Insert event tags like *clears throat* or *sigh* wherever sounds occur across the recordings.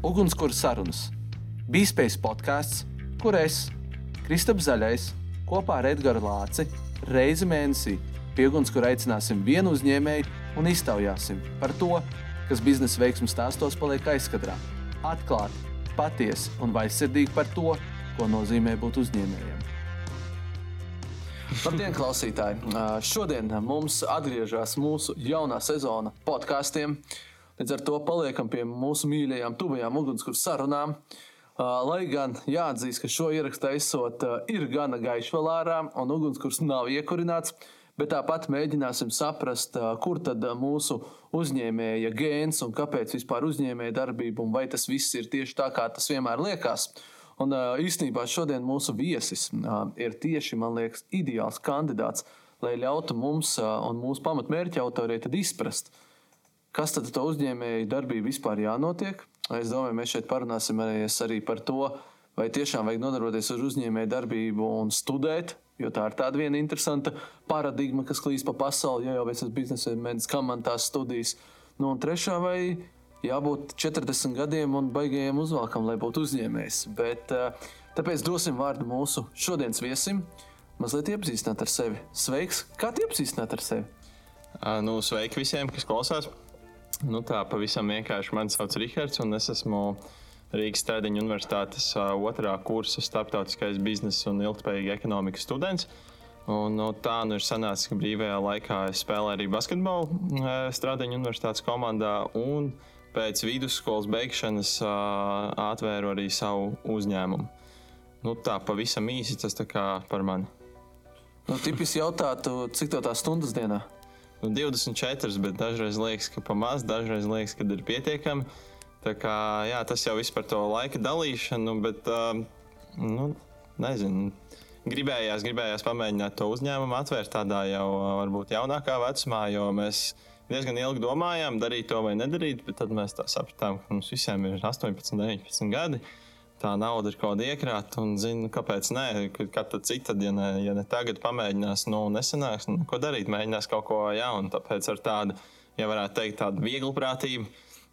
Ugunskura sarunas. Bīspējas podkāsts, kur es, Kristaps Zaļais, kopā ar Edgars Lāci reizi mēnesī pie ugunskura aicināsim vienu uzņēmēju un iztaujāsim par to, kas biznesa veiksmju stāstos paliek aizkadrā. Atklāti, patiesi un vaļsirdīgi par to, ko nozīmē būt uzņēmējam. Labdien, klausītāji! Šodien mums atgriežas mūsu jaunā sezona podkāstiem. Līdz ar to paliekam pie mūsu mīļajām, tuvajām ugunskura sarunām. Lai gan jāatzīst, ka šo ierakstu esot ir gana gaišs vēl ārā, un ugunskurs nav iekurināts, bet tāpat mēģināsim saprast, kur tad mūsu uzņēmēja gēns un kāpēc vispār uzņēmēja darbība, un vai tas viss ir tieši tā, kā tas vienmēr liekas. Un īstenībā šodien mūsu viesis ir tieši, man liekas, ideāls kandidāts, lai ļautu mums un mūsu pamatmērķa autoriem izprast, Kas tad to uzņēmēju darbību vispār jānotiek? Es domāju, mēs šeit parunāsim arī par to, vai tiešām vajag nodarboties ar uzņēmēju darbību un studēt. Jo tā ir tāda viena interesanta paradigma, kas klīst pa pasauli. Ja jau es esmu biznesa mēnesis, kam man tās studijas. Nu, un trešā, vai jābūt 40 gadiem un baigajiem uzvalkam, lai būtu uzņēmējs. Bet, eh, tāpēc dosim vārdu mūsu šodienas viesim, mazliet iepazīstināt ar sevi. Sveiks! Kā iepazīstināt ar sevi? Uh, nu, sveiki visiem, kas klausās! Nu, tā pavisam vienkārši. Mani sauc Rihards, un es esmu Rīgas Stradiņa Universitātes otrā kursa starptautiskais biznesa un ilgspējīga ekonomikas students. Un, no, tā nu ir sanācis, ka brīvajā laikā es spēlēju arī basketbolu Stradiņa Universitātes komandā. Un pēc vidusskolas beigšanas atvēru arī savu uzņēmumu. Nu, tā pavisam īsi tas par mani. Nu, tipiski jautātu, cik tev tās stundas dienā? Nu, 24, bet dažreiz liekas, ka pa maz, dažreiz liekas, ka ir pietiekami. Tā kā, jā, tas jau ir par to laika dalīšanu, bet uh, nu, nezinu. Gribējās, gribējās pamēģināt to uzņēmumu atvērt tādā jau varbūt jaunākā vecumā, jo mēs diezgan ilgi domājām, darīt to vai nedarīt, bet tad mēs sapratām, ka mums visiem ir 18, 19 gadi. Uh, tā nauda ir kaut kāda iekrāta, un zinu, kāpēc nē, kad tad cita, ja ne, ja ne tagad pamēģinās, nu, nesanāks, nu, ko darīt, mēģinās kaut ko jaunu. Tāpēc ar tādu, ja varētu teikt, tādu vieglu prātību,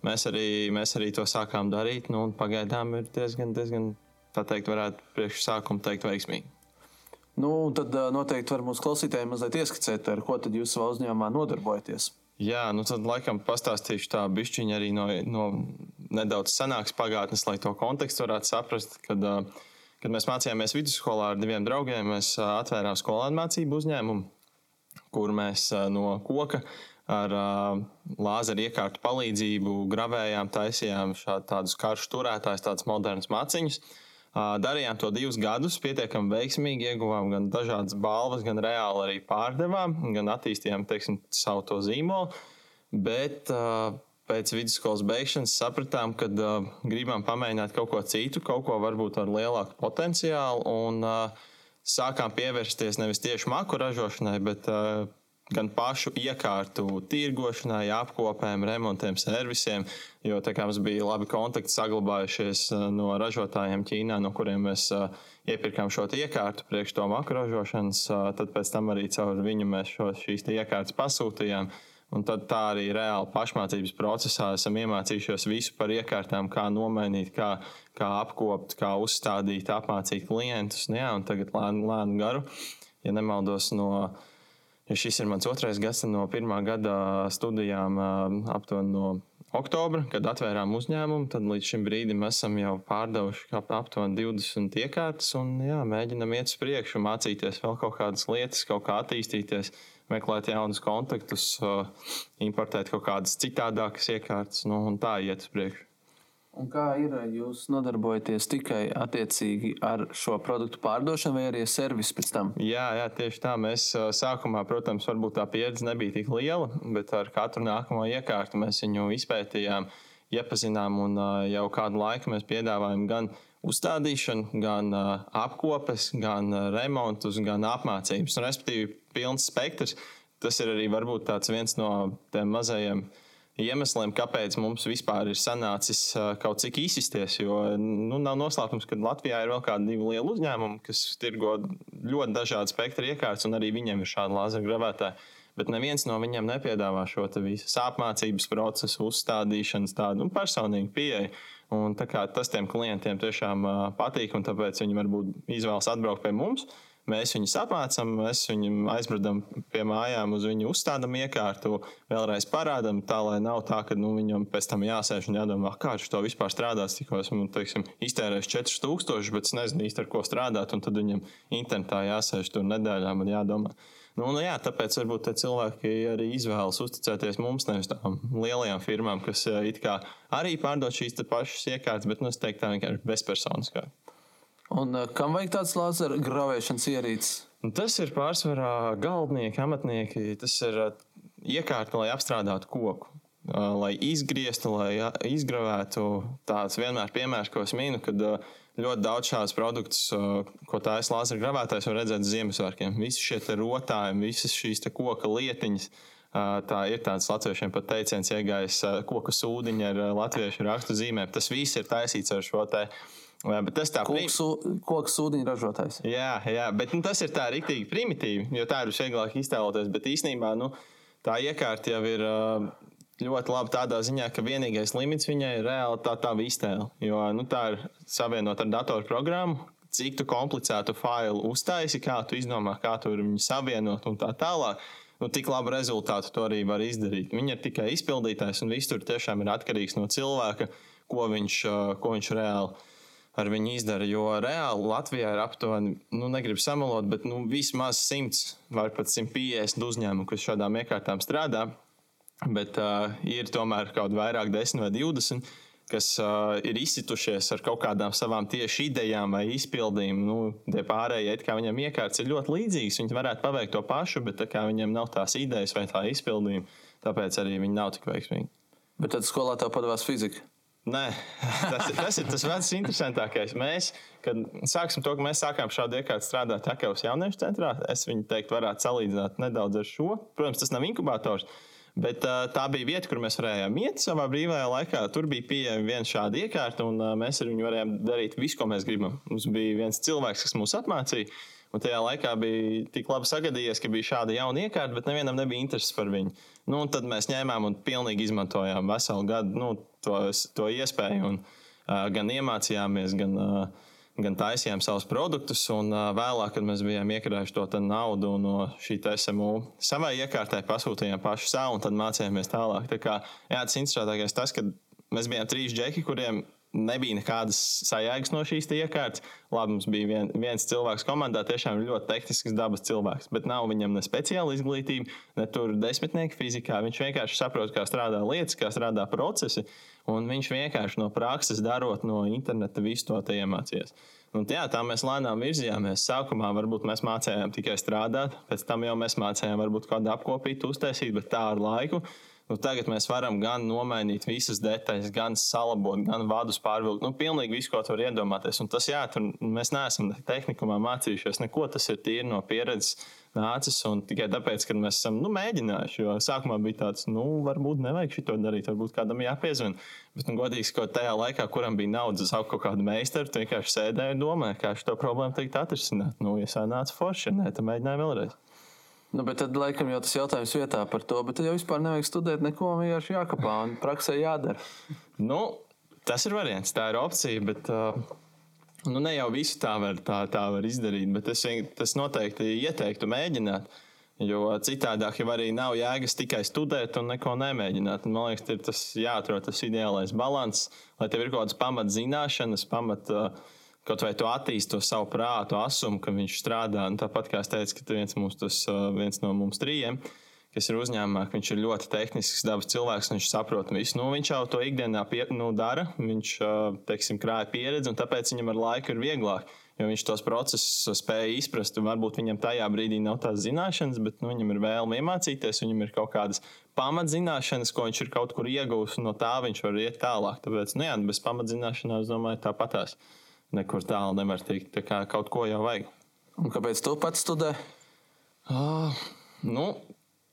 mēs arī, mēs arī to sākām darīt, nu, un pagaidām ir diezgan, diezgan, tā teikt, varētu priekš sākumu teikt veiksmīgi. Nu, tad noteikti var mūsu klausītājiem mazliet ieskicēt, ar ko tad jūs savā uzņēmumā nodarbojaties. Jā, nu tad laikam pastāstīšu tā bišķiņa arī no, no nedaudz senākas pagātnes, lai to kontekstu varētu saprast. Kad, kad mēs mācījāmies vidusskolā ar diviem draugiem, mēs atvērām skolēnu mācību uzņēmumu, kur mēs no koka ar lāzeru iekārtu palīdzību gravējām, taisījām tādus karšu turētājus, tādus modernus maciņus. Darījām to divus gadus, pietiekami veiksmīgi, ieguvām gan dažādas balvas, gan reāli arī pārdevām, gan attīstījām teiksim, savu to zīmolu. Bet pēc vidusskolas beigšanas sapratām, ka gribam pamēģināt kaut ko citu, kaut ko varbūt ar lielāku potenciālu. Un, sākām pievērsties nevis tieši maku ražošanai, bet uh, gan pašu iekārtu tirgošanai, apkopēm, remontiem, servisiem. Jo tā kā mums bija labi kontakti saglabājušies uh, no ražotājiem Ķīnā, no kuriem mēs uh, iepirkām šo iekārtu priekš to maku ražošanas, uh, tad pēc tam arī caur viņu mēs šo, šīs iekārtas pasūtījām. Un tad tā arī reāli pašmācības procesā esam iemācījušies visu par iekārtām, kā nomainīt, kā, kā apkopot, kā uzstādīt, apmācīt klientus. Nu, jā, un tagad lēnu, lēnu garu, ja nemaldos no. Ja šis ir mans otrais gads no pirmā gada studijām, aptuveni no oktobra, kad atvērām uzņēmumu, tad līdz šim brīdim esam jau pārdevuši aptuveni 20 iekārtas un jā, mēģinam iet uz priekšu, mācīties vēl kaut kādas lietas, kaut kā attīstīties meklēt jaunus kontaktus, importēt kaut kādas citādākas iekārtas, nu, un tā iet uz priekšu. Un kā ir, jūs nodarbojaties tikai attiecīgi ar šo produktu pārdošanu, vai arī servisu pēc tam? Jā, jā, tieši tā. Mēs sākumā, protams, varbūt tā pieredze nebija tik liela, bet ar katru nākamo iekārtu mēs viņu izpētījām, iepazinām, un jau kādu laiku mēs piedāvājam gan uzstādīšanu, gan apkopes, gan remontus, gan apmācības. Un, respektīvi, pilns spektrs. Tas ir arī varbūt viens no tiem mazajiem iemesliem, kāpēc mums vispār ir sanācis kaut cik izsisties. Jo nu, nav noslēpums, ka Latvijā ir vēl kādi divi lieli uzņēmumi, kas tirgo ļoti dažādu spektru iekārtas, un arī viņiem ir šādi lāzera gravētāji. bet neviens no viņiem nepiedāvā šo visu apmācības procesu, uzstādīšanas, tādu nu, personīgu pieeju. Un, tas tiem klientiem tiešām uh, patīk, un tāpēc viņi varbūt izvēlas atbraukt pie mums. Uh, Mēs viņus apmācām, mēs viņu aizbraucam pie mājām, uz viņu uzstādām iekārtu, vēlreiz parādām, tā lai nav tā, ka nu, viņam pēc tam jāsēž un jādomā, kā viņš to vispār strādās. Tikko esmu teiksim, iztērējis 4000, bet es nezinu īsti ar ko strādāt, un tad viņam internetā jāsēž tur nedēļām un jādomā. Nu, nu, jā, tāpēc varbūt cilvēki arī izvēlas uzticēties mums, nevis tādām lielajām firmām, kas arī pārdod šīs pašas iekārtas, bet nu, es teiktu, tā vienkārši bezpersoniskāk. Un uh, kam vajag tāds lāzera gravēšanas ierīces? Un tas ir pārsvarā galdnieki, amatnieki. Tas ir uh, iekārta, lai apstrādātu koku. Uh, lai izgrieztu, lai izgravētu. Tāds vienmēr piemērs, ko es minu, kad ļoti daudz šādus produktus, ko ir lāzera gravētājs, var redzēt Ziemassvētkiem. Visi šie rotājumi, visas šīs koka lietiņas. Tā ir tāds latviešiem pat teiciens, iegājis koku sūdiņa ar latviešu rakstu zīmēm. Tas viss ir taisīts ar šo uh, Bet tas tā ir. Koks sūdiņa ražotājs. Jā, jā, bet nu, tas ir tā rīktīgi primitīvi, jo tā ir vieglāk iztēloties. Bet īstenībā nu, tā iekārta jau ir ļoti laba tādā ziņā, ka vienīgais limits viņai ir reāli tā, tā iztēle. Jo nu, tā ir savienota ar datorprogrammu. Cik tu komplicētu failu uztaisi, kā tu izdomā, kā tu viņu savienot un tā tālāk. Nu, tik labu rezultātu to arī var izdarīt. Viņa ir tikai izpildītājs, un viss tur tiešām ir atkarīgs no cilvēka, ko viņš, ko viņš reāli ar viņu izdara. Jo reāli Latvijā ir aptuveni, nu, negribu samalot, bet nu, vismaz 100 vai pat 150 uzņēmumu, kas šādām iekārtām strādā. Bet uh, ir tomēr kaut vairāk, 10 vai 20, kas uh, ir izsitušies ar kaut kādām savām tieši idejām vai izpildījumu. Nu, tie pārējie, kā viņiem iekārtas ir ļoti līdzīgas, viņi varētu paveikt to pašu, bet viņiem nav tās idejas vai tā izpildījuma, tāpēc arī viņi nav tik veiksmīgi. Bet tad skolā tev padevās fizika. Nē, *laughs* tas, tas ir tas pats interesantākais. Mēs, kad sāksim to, ka mēs sākām šādu iekārtu strādāt Akavas jauniešu centrā, es viņu teikt, varētu salīdzināt nedaudz ar šo. Protams, tas nav inkubators. Bet tā bija vieta, kur mēs varējām iet savā brīvajā laikā. Tur bija pieejama viena šāda iekārta, un mēs ar viņu varējām darīt visu, ko mēs gribam. Mums bija viens cilvēks, kas mūs apmācīja. Un tajā laikā bija tik labi sagadījies, ka bija šāda jauna iekārta, bet nevienam nebija intereses par viņu. Nu, tad mēs ņēmām un pilnīgi izmantojām veselu gadu nu, to, to iespēju. Un, uh, gan iemācījāmies, gan, uh, gan taisījām savus produktus. Un uh, vēlāk, kad mēs bijām iekrājuši to naudu no šī SMU, savai iekārtai pasūtījām pašu savu un tad mācījāmies tālāk. Tā kā, jā, tas interesantākais tas, ka mēs bijām trīs džeki, kuriem nebija nekādas sajēgas no šīs iekārtas. Labi, mums bija vien, viens cilvēks komandā, tiešām ļoti tehnisks dabas cilvēks, bet nav viņam ne speciāla izglītība, ne tur desmitnieka fizikā. Viņš vienkārši saprot, kā strādā lietas, kā strādā procesi, un viņš vienkārši no prakses darot no interneta visu to iemācījies. Un, jā, tā mēs lēnām virzījāmies. Sākumā varbūt mēs mācījām tikai strādāt, pēc tam jau mēs mācījām varbūt kādu apkopītu uztaisīt, bet tā ar laiku Nu, tagad mēs varam gan nomainīt visas detaļas, gan salabot, gan vadus pārvilkt. Nu, pilnīgi visu, ko var iedomāties. Un tas, jā, tur mēs neesam tehnikumā mācījušies neko. Tas ir tīri no pieredzes nācis. Un tikai tāpēc, ka mēs esam nu, mēģinājuši. Jo sākumā bija tāds, nu, varbūt nevajag šo darīt, varbūt kādam jāpiezvan. Bet, nu, godīgi sakot, tajā laikā, kuram bija naudas saukt kaut kādu meistaru, tu vienkārši sēdēji un domāji, kā šo problēmu teikt atrisināt. Nu, ja sanāca forši, nē, tad mēģināju vēlreiz. Nu, bet tad, laikam, jau tas jautājums vietā par to, bet tad jau vispār nevajag studēt neko, vienkārši jākapā un praksē jādara. nu, tas ir variants, tā ir opcija, bet uh, nu, ne jau visu tā var, tā, tā var izdarīt, bet es, tas noteikti ieteiktu mēģināt. Jo citādāk jau arī nav jēgas tikai studēt un neko nemēģināt. Man liekas, ir tas jāatrod tas ideālais līdzsvars, lai tev ir kaut kādas pamatzināšanas, pamat. Kaut vai tu attīstīji to savu prātu, asumu, ka viņš strādā. Un tāpat kā es teicu, ka viens, mums, tas, viens no mums trījiem, kas ir uzņēmumā, viņš ir ļoti tehnisks dabas cilvēks, viņš saprot visu. Nu, viņš jau to ikdienā pie, nu, dara, viņš teiksim, krāja pieredzi, un tāpēc viņam ar laiku ir vieglāk. Jo viņš tos procesus spēja izprast. Varbūt viņam tajā brīdī nav tās zināšanas, bet nu, viņam ir vēlme iemācīties. Viņam ir kaut kādas pamatzināšanas, ko viņš ir kaut kur ieguvis, un no tā viņš var iet tālāk. Tāpēc, nu, jā, bez pamatzināšanām, es domāju, tāpatās nekur tālu nevar tikt. Tā kā kaut ko jau vajag. Un kāpēc tu pats studē? Uh, nu,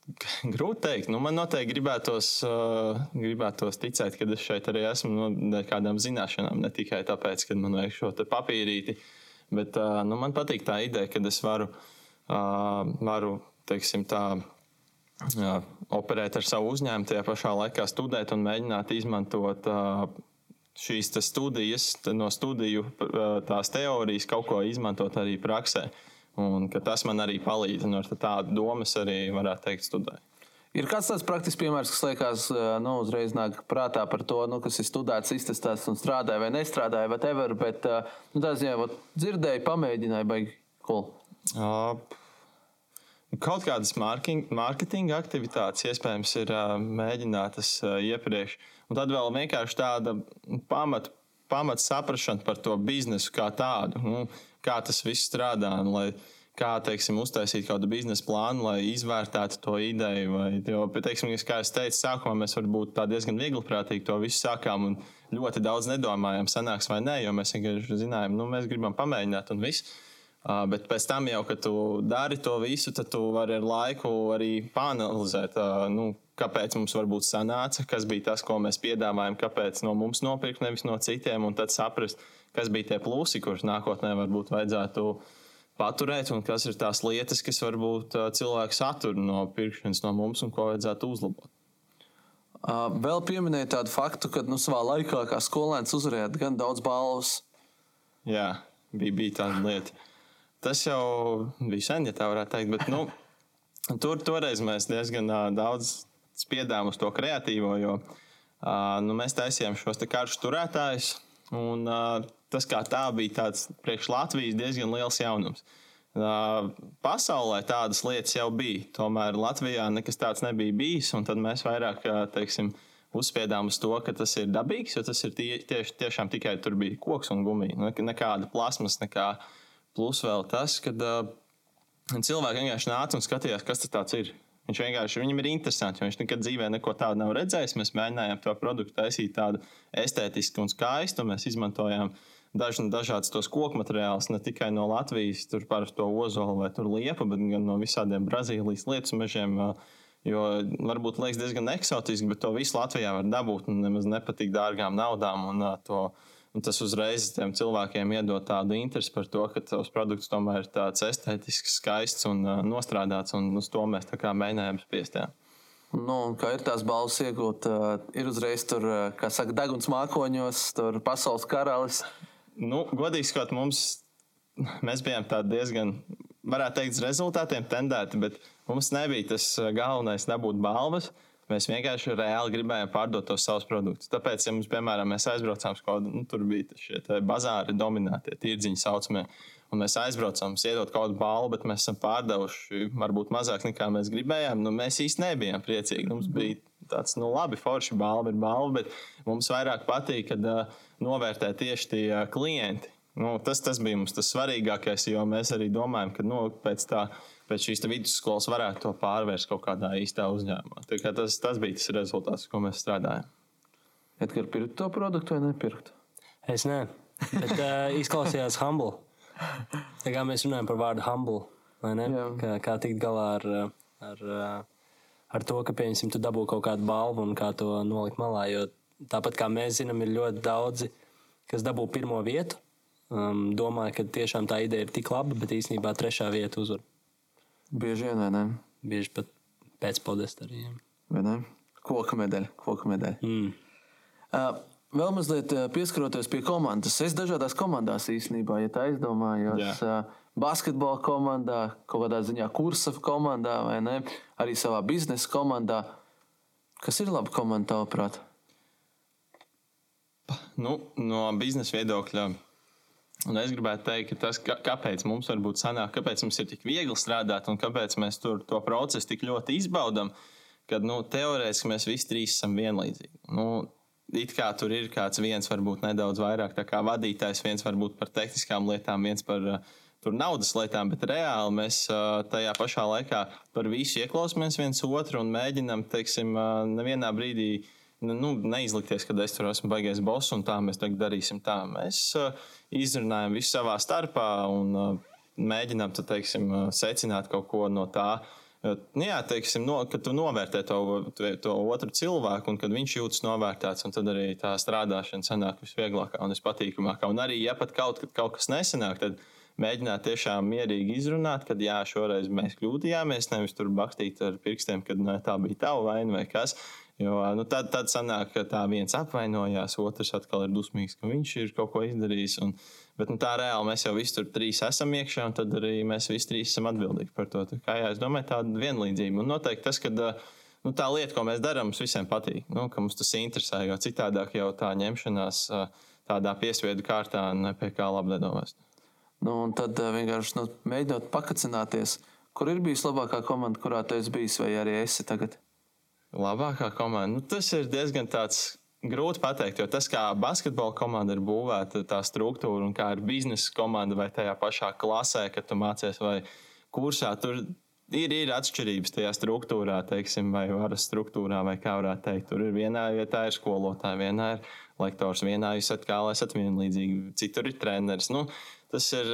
*laughs* Grūti pateikt, nu, man noteikti gribētos, uh, gribētos ticēt, ka es šeit arī esmu no nu, kādām zināšanām, ne tikai tāpēc, ka man vajag šo papīrīti. Bet uh, nu, man patīk tā ideja, ka es varu, uh, varu teiksim, tā, jā, operēt ar savu uzņēmumu, tajā pašā laikā studēt un mēģināt izmantot uh, šīs studijas, no studiju tās teorijas, kaut ko izmantot arī praksē. Un tas man arī palīdz. Un ar tādu domas arī varētu teikt, studēt. Ir kāds tāds praktisks piemērs, kas liekas, nu, uzreiz nāk prātā par to, nu, kas ir studēts, iztestēts un strādāja vai nestrādāja, whatever, bet nu, tā ziņā dzirdēju, pamēģināju, vai cool. Uh, kaut kādas mārketinga aktivitātes iespējams ir uh, mēģinātas uh, iepriekš. Un tad vēl vienkārši tāda pamata pamat saprāšana par to biznesu kā tādu, nu, kā tas viss strādā. Un, lai, kā teiksim, uztaisīt kādu biznesa plānu, lai izvērtētu to ideju. Vai, jo, teiksim, kā jau teicu, sākumā mēs varbūt diezgan viegli prātīgi to visu sākām un ļoti daudz nedomājām, sanāks vai nē, jo mēs vienkārši zinājām, nu, mēs gribam pamēģināt un viss. Uh, bet pēc tam, jau, kad tu dari to visu, tad tu vari ar laiku arī panelizēt, uh, nu, kāpēc mums varbūt sanāca, kas bija tas, ko mēs piedāvājam, kāpēc no mums nopirkt, nevis no citiem, un tad saprast, kas bija tie plusi, kurus nākotnē varbūt vajadzētu paturēt, un kas ir tās lietas, kas varbūt cilvēks satur no pirkšanas no mums un ko vajadzētu uzlabot. Vēl pieminēja tādu faktu, ka nu, savā laikā, kā skolēns, uzvarējāt gan daudz balvas. Jā, bija, bija tāda lieta. Tas jau bija sen, ja tā varētu teikt. Bet, nu, tur toreiz mēs diezgan uh, daudz spiedām uz to kreatīvo, jo uh, nu, mēs taisījām šos karšu turētājus. Un, uh, tas kā tā bija tāds priekš Latvijas diezgan liels jaunums. Uh, pasaulē tādas lietas jau bija, tomēr Latvijā nekas tāds nebija bijis. Tad mēs vairāk teiksim, uzspiedām uz to, ka tas ir dabīgs, jo tas ir tie, tieši, tiešām tikai tur bija koks un gumija. Nekāda plasmas, nekāda Plus vēl tas, ka uh, cilvēki vienkārši nāca un skatījās, kas tas ir. Viņš vienkārši viņam ir interesants, jo viņš nekad dzīvē neko tādu nav redzējis. Mēs mēģinājām to produktu taisīt tādu estētisku un skaistu. Mēs izmantojām daž, dažādus tos koku materiālus, ne tikai no Latvijas, tur parasto ozolu vai liepu, bet gan no visādiem Brazīlijas lietu mežiem. Jo varbūt liekas diezgan eksotiski, bet to visu Latvijā var dabūt un nemaz nepatīk dārgām naudām. Un, to, Un tas uzreiz tiem cilvēkiem iedod tādu interesi par to, ka tavs produkts tomēr ir tāds estētisks, skaists un uh, nostrādāts. Un uz to mēs mēģinājām spiest. Jā. Nu, kā ir tās balvas iegūt, uh, ir uzreiz tur, uh, kā saka, deguns mākoņos, tur pasaules karalis. Nu, godīgi sakot, mums mēs bijām diezgan, varētu teikt, rezultātiem tendēti, bet mums nebija tas galvenais dabūt balvas. Uh, Mēs vienkārši reāli gribējām pārdot tos savus produktus. Tāpēc, ja mums, piemēram, mēs aizbraucām uz kaut kādu, nu, tur bija šie bazāri dominētie, tirdziņi saucamie, un mēs aizbraucām, iedot kaut kādu balvu, bet mēs esam pārdevuši varbūt mazāk nekā mēs gribējām, nu, mēs īsti nebijām priecīgi. Mums bija tāds, nu, labi, forši balva ir balva, bet mums vairāk patīk, kad uh, novērtē tieši tie uh, klienti. Nu, tas, tas bija mums tas svarīgākais, jo mēs arī domājam, ka nu, pēc tā pēc šīs vidusskolas varētu to pārvērst kaut kādā īstā uzņēmumā. Tas, tas bija tas rezultāts, ko mēs strādājām. Edgars, pirkt to produktu vai nepirkt? Es nē, bet uh, *laughs* izklausījās humble. Tā kā mēs runājam par vārdu humble, vai ne? Jā. Kā, kā tikt galā ar, ar, ar to, ka, pieņemsim, tu dabū kaut kādu balvu un kā to nolikt malā. Jo tāpat kā mēs zinām, ir ļoti daudzi, kas dabū pirmo vietu. Um, domāju, ka tiešām tā ideja ir tik laba, bet īstenībā trešā vieta uzvar. Bieži vien, vai ne? Bieži pat pēc podesta arī. Vai ne? Koka medaļa. Koka medaļa. Mm. Uh, vēl mazliet pieskaroties pie komandas. Es dažādās komandās īstenībā, ja tā aizdomājos. Uh, basketbola komandā, kaut kādā ziņā kursa komandā, vai ne? Arī savā biznesa komandā. Kas ir laba komanda, tavuprāt? Nu, no biznesa viedokļa Un es gribētu teikt, ka tas, kāpēc mums varbūt sanāk, kāpēc mums ir tik viegli strādāt un kāpēc mēs tur to procesu tik ļoti izbaudām, kad nu, teorētiski mēs visi trīs esam vienlīdzīgi. Nu, it kā tur ir kāds viens, varbūt nedaudz vairāk kā vadītājs, viens varbūt par tehniskām lietām, viens par uh, naudas lietām, bet reāli mēs uh, tajā pašā laikā par visu ieklausāmies viens otru un mēģinām, teiksim, uh, nevienā brīdī nu, nu, neizlikties, ka es tur esmu baigais boss un tā mēs tagad darīsim tā. Mēs uh, izrunājam visu savā starpā un uh, mēģinām tad, teiksim, uh, secināt kaut ko no tā. Nu, jā, teiksim, no, kad tu novērtē to, to otru cilvēku, un kad viņš jūtas novērtēts, tad arī tā strādāšana sanāk visvieglākā un vispatīkamākā. Un arī, ja pat kaut, kaut kas nesanāk, tad mēģināt tiešām mierīgi izrunāt, ka jā, šoreiz mēs kļūdījāmies, nevis tur bakstīt ar pirkstiem, kad ne, tā bija tava vaina vai kas. Jo nu, tad, tad sanāk, ka tā viens apvainojās, otrs atkal ir dusmīgs, ka viņš ir kaut ko izdarījis. Un, bet nu, tā reāli mēs jau visi tur trīs esam iekšā, un tad arī mēs visi trīs esam atbildīgi par to. Tā kā jā, es domāju, tāda vienlīdzība. Un noteikti tas, ka nu, tā lieta, ko mēs darām, mums visiem patīk, nu, ka mums tas interesē, jo citādāk jau tā ņemšanās tādā piespiedu kārtā nepie kā labi nedomās. Nu, un tad vienkārši nu, mēģinot pakacināties, kur ir bijusi labākā komanda, kurā tu esi bijis, vai arī esi tagad? Labākā komanda. Nu, tas ir diezgan tāds grūti pateikt, jo tas, kā basketbola komanda ir būvēta, tā struktūra un kā ir biznesa komanda vai tajā pašā klasē, kad tu mācies vai kursā, tur ir, ir atšķirības tajā struktūrā, teiksim, vai varas struktūrā, vai kā varētu teikt. Tur ir vienā vietā ir skolotāja, vienā ir lektors, vienā jūs esat kā lai esat vienlīdzīgi, citur ir treneris. Nu, tas ir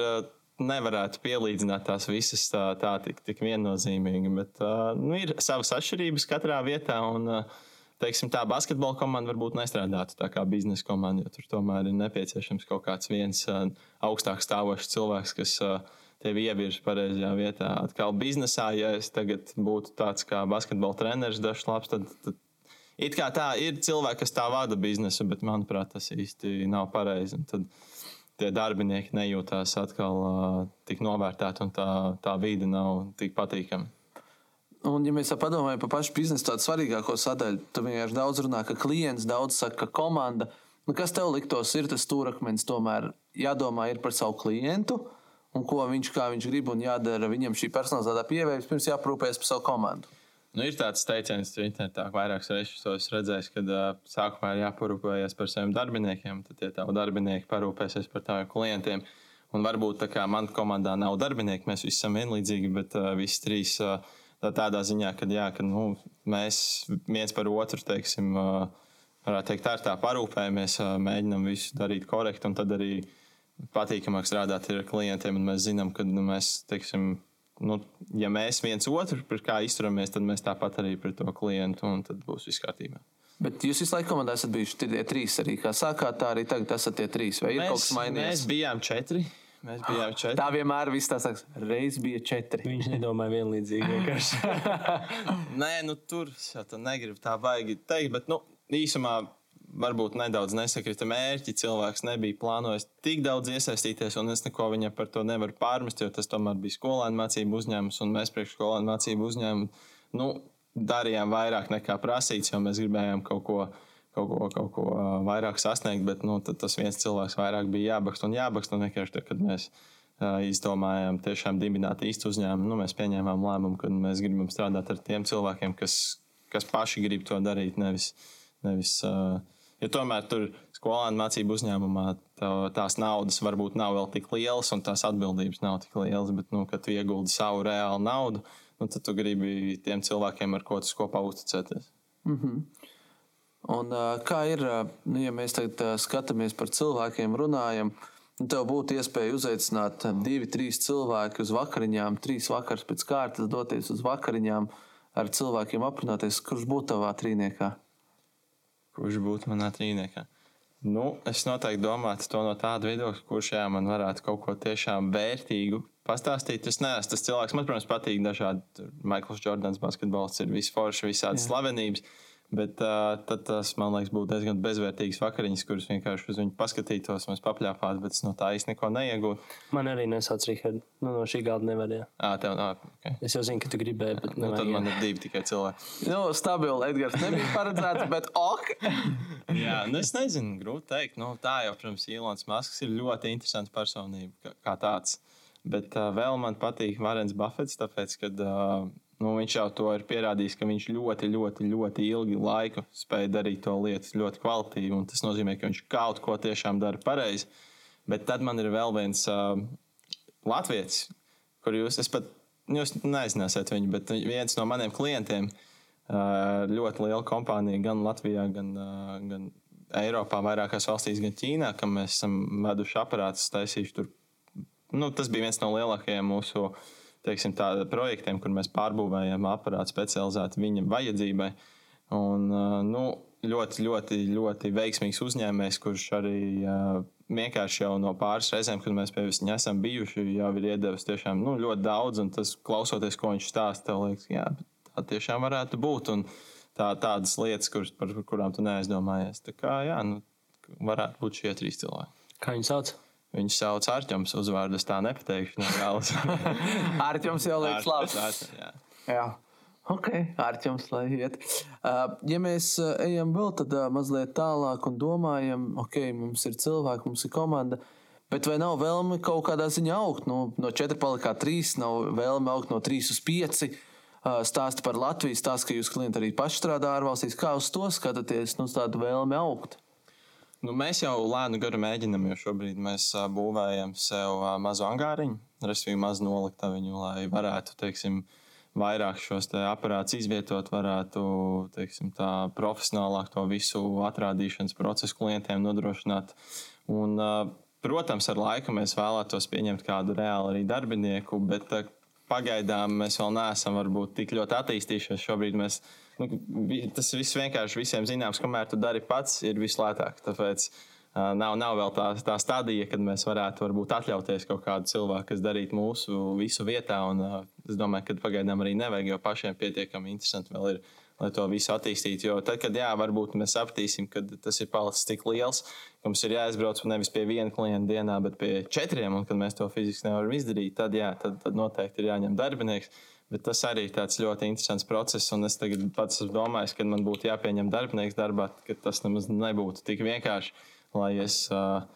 nevarētu pielīdzināt tās visas tā, tā tik, tik viennozīmīgi, bet uh, nu, ir savas atšķirības katrā vietā. Un, uh, teiksim, tā basketbola komanda varbūt nestrādātu tā kā biznesa komanda, jo tur tomēr ir nepieciešams kaut kāds viens uh, augstāk stāvošs cilvēks, kas uh, tevi ievirz pareizajā vietā. Atkal biznesā, ja es tagad būtu tāds kā basketbola treneris, dažs labs, tad, tad it kā tā ir cilvēki, kas tā vada biznesu, bet manuprāt, tas īsti nav pareizi. Tad, tie darbinieki nejūtās atkal uh, tik novērtēti un tā, tā vide nav tik patīkama. Un, ja mēs padomājam par pašu biznesu, tādu svarīgāko sadaļu, tad vienkārši daudz runā, ka klients, daudz saka, ka komanda. Nu, kas tev liktos, ir tas stūrakmenis, tomēr jādomā par savu klientu un ko viņš, viņš grib un jādara viņam šī personalizētā pieeja, pirms jāprūpējas par savu komandu. Nu, ir tāds teiciens, ka internetā vairākas reizes to redzējis, kad uh, sākumā ir jāparūpējas par saviem darbiniekiem, tad tie tavi darbinieki parūpēsies par taviem klientiem. Un varbūt tā kā manā komandā nav darbinieki, mēs visi esam vienlīdzīgi, bet uh, visi trīs uh, tādā ziņā, ka, jā, ka nu, mēs viens par otru, teiksim, uh, varētu teikt, tā ir tā parūpējamies, uh, mēģinam visu darīt korekti, un tad arī patīkamāk strādāt ar klientiem, mēs zinām, ka nu, mēs, teiksim, nu, ja mēs viens otru pret kā izturamies, tad mēs tāpat arī pret to klientu, un tad būs viss kārtībā. Bet jūs visu laiku komandā esat bijuši tie trīs arī. Kā sākāt, tā arī tagad esat tie trīs. Vai ir mēs, kaut kas mainījies? Mēs bijām četri. Mēs bijām četri. Tā vienmēr viss tā saka, reiz bija četri. Viņš nedomāja vienlīdzīgi vienkārši. *laughs* Nē, nu tur jau tā negribu tā baigi teikt, bet nu, īsumā varbūt nedaudz nesakrita mērķi. Cilvēks nebija plānojis tik daudz iesaistīties, un es neko viņam par to nevaru pārmest, jo tas tomēr bija skolēnu mācību uzņēmums, un mēs priekš skolēnu mācību uzņēmumu nu, darījām vairāk nekā prasīts, jo mēs gribējām kaut ko. Kaut ko, kaut ko vairāk sasniegt, bet nu, tas viens cilvēks vairāk bija jābakst un jābakst. Un vienkārši tad, kad mēs uh, izdomājām tiešām dibināt īstu uzņēmumu, nu, mēs pieņēmām lēmumu, ka mēs gribam strādāt ar tiem cilvēkiem, kas, kas paši grib to darīt, nevis, nevis uh, Jo tomēr tur skolēnu mācību uzņēmumā tā, tās naudas varbūt nav vēl tik lielas, un tās atbildības nav tik lielas. Bet, nu, kad tu ieguldi savu reālu naudu, nu, tad tu gribi tiem cilvēkiem, ar ko tu kopā uzticēties. Mm -hmm. Un, kā ir, nu, ja mēs tagad skatāmies par cilvēkiem, runājam, nu, tev būtu iespēja uzaicināt divi, trīs cilvēki uz vakariņām, trīs vakars pēc kārtas doties uz vakariņām, ar cilvēkiem aprunāties, kurš būtu tavā trīniekā? Kurš būtu manā trīniekā. Nu, es noteikti domātu to no tāda viedokļa, kurš jā, man varētu kaut ko tiešām vērtīgu pastāstīt. Es neesmu tas cilvēks, man, protams, patīk dažādi. Maikls Jordans, basketbols ir visforši, visādas slavenības. Bet uh, tad tas, man liekas, būtu diezgan bezvērtīgs vakariņas, kuras vienkārši uz viņu paskatītos, mēs papļāpātu, bet es no tā īsti neko neiegūtu. Man arī nesauc Rihard. Nu, no šī galda nevar. Jā, à, tev, à, okay. Es jau zinu, ka tu gribēji, bet nu, tad man ir divi tikai cilvēki. nu, stabili Edgars nebija paredzēts, bet ok. *laughs* jā, nu es nezinu, grūti teikt. Nu, tā jau, protams, Ilons Masks ir ļoti interesants personība kā, kā tāds. Bet uh, vēl man patīk Varens Buffets, tāpēc, ka uh, Nu, viņš jau to ir pierādījis, ka viņš ļoti, ļoti, ļoti ilgi laiku spēja darīt to lietu ļoti kvalitīvi. Tas nozīmē, ka viņš kaut ko tiešām dara pareizi. Bet tad man ir vēl viens uh, latviečs, kur jūs, pat, jūs nezināsiet viņu, bet viens no maniem klientiem, uh, ļoti liela kompānija gan Latvijā, gan, uh, gan Eiropā, vairākās valstīs, gan Ķīnā, kam mēs esam veduši aparātus, taisījuši tur. Nu, tas bija viens no lielākajiem mūsu uh, teiksim, projektiem, kur mēs pārbūvējam aparātu specializētu viņa vajadzībai. Un, nu, ļoti, ļoti, ļoti veiksmīgs uzņēmējs, kurš arī vienkārši jau no pāris reizēm, kad mēs pie viņa esam bijuši, jau ir iedevis tiešām nu, ļoti daudz. Un tas, klausoties, ko viņš stāsta, liekas, jā, tā tiešām varētu būt. Un tā, tādas lietas, kuras, par kurām tu neaizdomājies. Tā kā, jā, nu, varētu būt šie trīs cilvēki. Kā viņu sauc? Viņš sauc Arčuns, uzvārdu es tā nepateikšu. *laughs* Arčuns jau liekas labs. Arčuns, jā. Jā. Ok, ārķums, lai iet. Uh, ja mēs uh, ejam vēl tad uh, mazliet tālāk un domājam, ok, mums ir cilvēki, mums ir komanda, bet vai nav vēlme kaut kādā ziņā augt? Nu, no 4 palikā 3, nav vēlme augt no 3 uz 5. Uh, stāsti par Latviju, stāsti, ka jūs klienti arī paši strādā ārvalstīs. Kā uz to skatāties, nu, tādu vēlmi augt? Nu, mēs jau lēnu garu mēģinām, jo šobrīd mēs būvējam sev mazu angāriņu, respektīvi mazu noliktaviņu, lai varētu, teiksim, vairāk šos aparātus izvietot, varētu teiksim, tā, profesionālāk to visu atrādīšanas procesu klientiem nodrošināt. Un, protams, ar laiku mēs vēlētos pieņemt kādu reāli arī darbinieku, bet pagaidām mēs vēl neesam varbūt tik ļoti attīstījušies. Šobrīd mēs, nu, tas viss vienkārši visiem zināms, kamēr tu dari pats, ir vislētāk. Tāpēc, uh, Nav, nav vēl tā, tā stadija, kad mēs varētu varbūt, atļauties kaut kādu cilvēku, kas darītu mūsu visu vietā. Un, es domāju, ka pagaidām arī nevajag, jo pašiem pietiekami interesanti vēl ir, lai to visu attīstītu. Jo tad, kad jā, varbūt mēs sapratīsim, ka tas ir palicis tik liels, ka mums ir jāizbrauc nevis pie viena klienta dienā, bet pie četriem, un kad mēs to fiziski nevaram izdarīt, tad, jā, tad, tad noteikti ir jāņem darbinieks. Bet tas arī ir ļoti interesants process, un es tagad pats domājis, ka man būtu jāpieņem darbinieks darbā, ka tas nemaz nebūtu tik vienkārši es. Uh,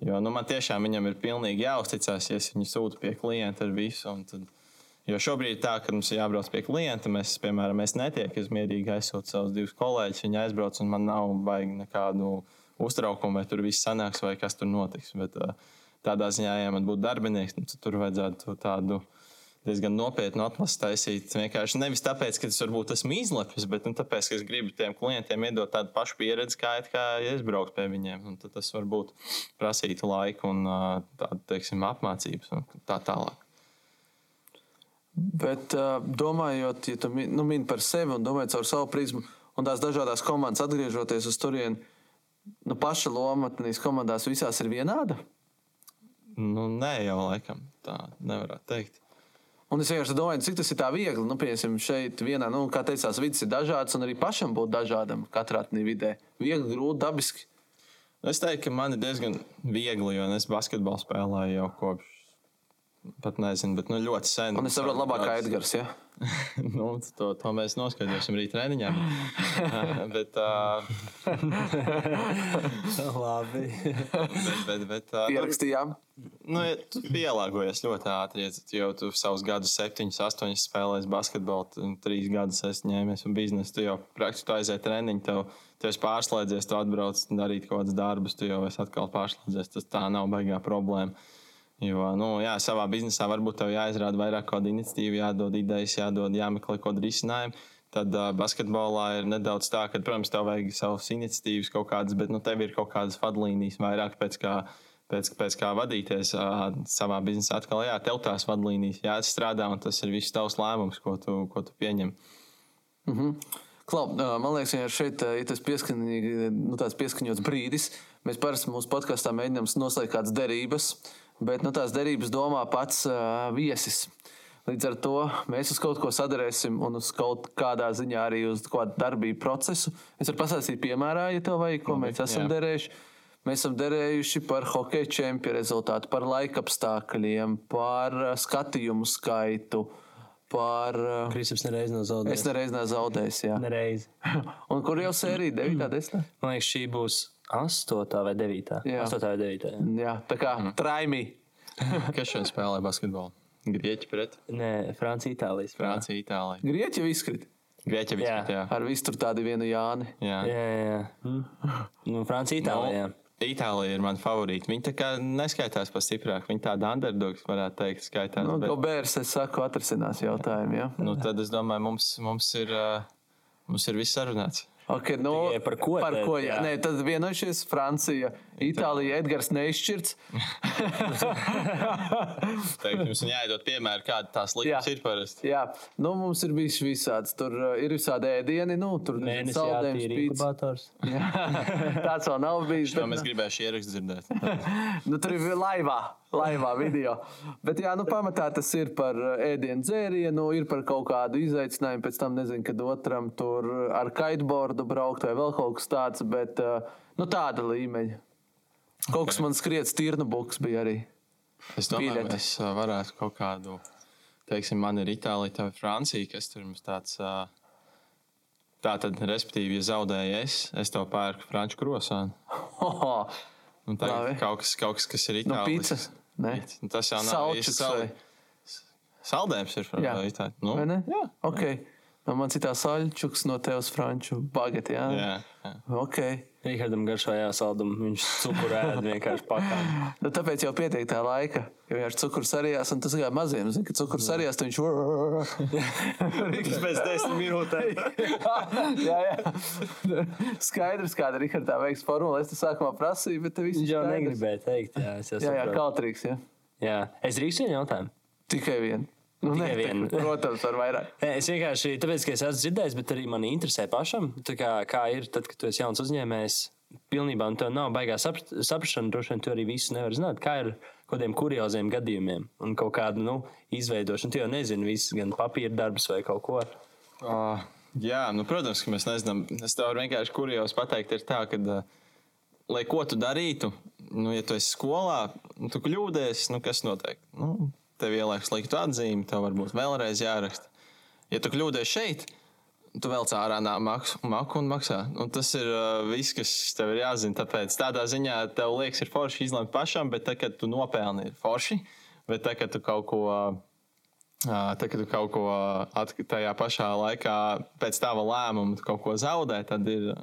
Jo nu, man tiešām viņam ir pilnīgi jāuzticas, ja es viņu sūtu pie klienta ar visu. Tad, jo šobrīd tā, ka mums ir jābrauc pie klienta. Mēs, piemēram, mēs netiek, es mierīgi aizsūtu savus divus kolēģus, viņi aizbrauc, un man nav baigi nekādu uztraukumu, vai tur viss sanāks, vai kas tur notiks. Bet uh, tādā ziņā, ja man būtu darbinieks, tad tur vajadzētu tādu diezgan nopietnu atlasu taisīt. Vienkārši nevis tāpēc, ka es varbūt esmu izlepis, bet nu, tāpēc, ka es gribu tiem klientiem iedot tādu pašu pieredzi, kā, kā ja es braucu pie viņiem. Un tas varbūt prasītu laiku un tādu, teiksim, apmācības un tā tālāk. Bet domājot, ja tu nu, mini par sevi un domājot caur savu prizmu un tās dažādas komandas atgriežoties uz turieni, nu, paša loma tajās komandās visās ir vienāda? Nu, nē, jau laikam tā nevarētu teikt. Un es vienkārši domāju, cik tas ir viegli. Nu, piemēram, šeit vienā, nu, kā teicās, vidas ir dažādas, un arī pašam būt dažādam katrā vidē. Viegli, grūti, dabiski. Es teiktu, ka man ir diezgan viegli, jo es basketbolu spēlēju jau kopš Pat nezinu, bet nu, ļoti sen. Un es saprotu, labāk kā Edgars. Ja? *laughs* nu, to, to mēs noskaidrosim rīt treniņā. *laughs* *laughs* bet, uh... Labi. bet, bet, bet, uh, Pierakstījām. Nu, ja tu pielāgojies ļoti ātri, jo tu savus gadus, septiņus, astoņus spēlēji basketbolu, un trīs gadus esi ņēmies un biznesu. Tu jau praktiski aiziet treniņu, tev, tev esi pārslēdzies, tu atbrauc darīt kaut kādus darbus, tu jau esi atkal pārslēdzies. Tas tā nav baigā problēma. Jo, nu, jā, savā biznesā varbūt tev jāizrāda vairāk kāda iniciatīva, jādod idejas, jādod, jāmeklē kaut kāda risinājuma. Tad uh, basketbolā ir nedaudz tā, ka, protams, tev vajag savas iniciatīvas kaut kādas, bet nu, tev ir kaut kādas vadlīnijas vairāk pēc kā, pēc, pēc kā vadīties uh, savā biznesā. Atkal, jā, tev tās vadlīnijas jāizstrādā, un tas ir viss tavs lēmums, ko tu, ko tu pieņem. Mm -hmm. Klau, man liekas, ka šeit ir tas nu, pieskaņots brīdis. Mēs parasti mūsu podkāstā mēģinām noslēgt kādas derības bet nu, tās derības domā pats uh, viesis. Līdz ar to mēs uz kaut ko sadarēsim un uz kaut kādā ziņā arī uz kādu darbību procesu. Es varu pastāstīt, piemērā, ja tev vajag, ko mēs esam jā. derējuši. Mēs esam derējuši par hokeja čempionu rezultātu, par laikapstākļiem, par skatījumu skaitu. Par... Kristaps nereiz nav zaudējis. Es nereiz nav zaudējis. Jā, nereiz. *laughs* un kur jau sērija 9. 10. Man liekas, šī būs Astotā vai devītā? Jā, Astotā vai devītā. Jā, jā tā kā mm. traimi. *laughs* Kas šodien spēlē basketbolu? Grieķi pret? Nē, Francija, Itālija. Francija, Itālija. Grieķi jau izkrīt. Grieķi jau izkrīt, jā. jā. Ar visu tur tādu vienu Jāni. Jā, jā. jā. Mm. Nu, Francija, Itālija. No, Itālija ir mana favorīta. Viņa tā kā neskaitās par stiprāku. Viņa tāda underdogs, varētu teikt, skaitās. Nu, bet... Bērs, es saku, atrisinās jautājumu. Ja? nu, tad es domāju, mums, mums, ir, mums ir viss sarunāts. Okay, nu, par ko? Par ko jā. Jā. Nē, tad vienojušies Francija, Itālija, Edgars neizšķirts. *laughs* Teikt, jums ir jāiedod piemēru, kāda tās likmes ir parasti. Jā, nu, mums ir bijis visāds. Tur uh, ir visādi ēdieni, nu, tur Mēnesis saldējums, pīcis. *laughs* Jā, Tāds vēl nav bijis. To mēs gribējām ierakstīt dzirdēt. *laughs* Nu, tur ir laivā, laivā video. Bet, jā, nu, pamatā tas ir par uh, ēdienu, dzērienu, ir par kaut kādu izaicinājumu. Pēc tam nezinu, kad otram tur ar kiteboardu braukt vai vēl kaut kas tāds. Bet uh, nu, tāda līmeņa. Kaut kas man skriets, tirnu buks bija arī. Es domāju, mēs ā, varētu kaut kādu, teiksim, man ir Itālija, tev ir Francija, kas tur mums tāds. Tā tad, respektīvi, ja zaudēju es, es to pērku franču krosānu. Un tā ir kaut kas, kaut kas, kas ir pīcis. Ne? Nu, Tas jau nav Salčuks īsti sal... saldējums. Ir Jā. Itālijā. Nu, Vai ne? Jā. Okay. No man citā saļķuks, no tevis franču bageti. Jā, Jā, jā. Okay. Rīgardam garšojā saldumu, viņš cukuru ēd vienkārši pakāpē. Nu, tāpēc jau pietiek tā laika, ka viņš ir cukurs arī un tas kā maziem. Zini, ka cukurs arī tas viņš *laughs* ir. Pēc desmit minūtēm. *laughs* jā, jā. Skaidrs, kāda ir Rihardā veiks formula. Es te sākumā prasīju, bet tev viss Viņš jau negribēja teikt, jā, es jau Jā, jā, saprotu. kautrīgs. Jā. Jā, es drīkstu vienu jautājumu. Tikai vienu. Nu, ne, vienu. *laughs* Protams, var vairāk. Nē, Es vienkārši, tāpēc, ka es esmu dzirdējis, bet arī man interesē pašam, tā kā, kā ir tad, kad tu esi jauns uzņēmējs. Pilnībā, un tev nav baigā saprat, saprašana, droši vien tu arī visu nevar zināt, kā ir kaut kādiem kurioziem gadījumiem un kaut kādu nu, izveidošanu. Tu jau nezini visu, gan papīra darbus vai kaut ko. Uh, jā, nu, protams, ka mēs nezinām. Es tev vienkārši kurjos pateikt, ir tā, ka, uh, lai ko tu darītu, nu, ja tu esi skolā, nu, tu kļūdies, nu, kas notiek? Nu, tev ieliek sliktu atzīmi, tev varbūt vēlreiz jāraksta. Ja tu kļūdies šeit, tu vēl cārā maku, maku un maksā. Un tas ir uh, viss, kas tev ir jāzina. Tāpēc tādā ziņā tev liekas, ir forši izlemt pašam, bet tad, kad tu nopelni, ir forši. Bet tad, kad tu kaut ko. Uh, Tad, kad tu kaut ko tajā pašā laikā, pēc tava lēmuma, kaut ko zaudē, tad, ir,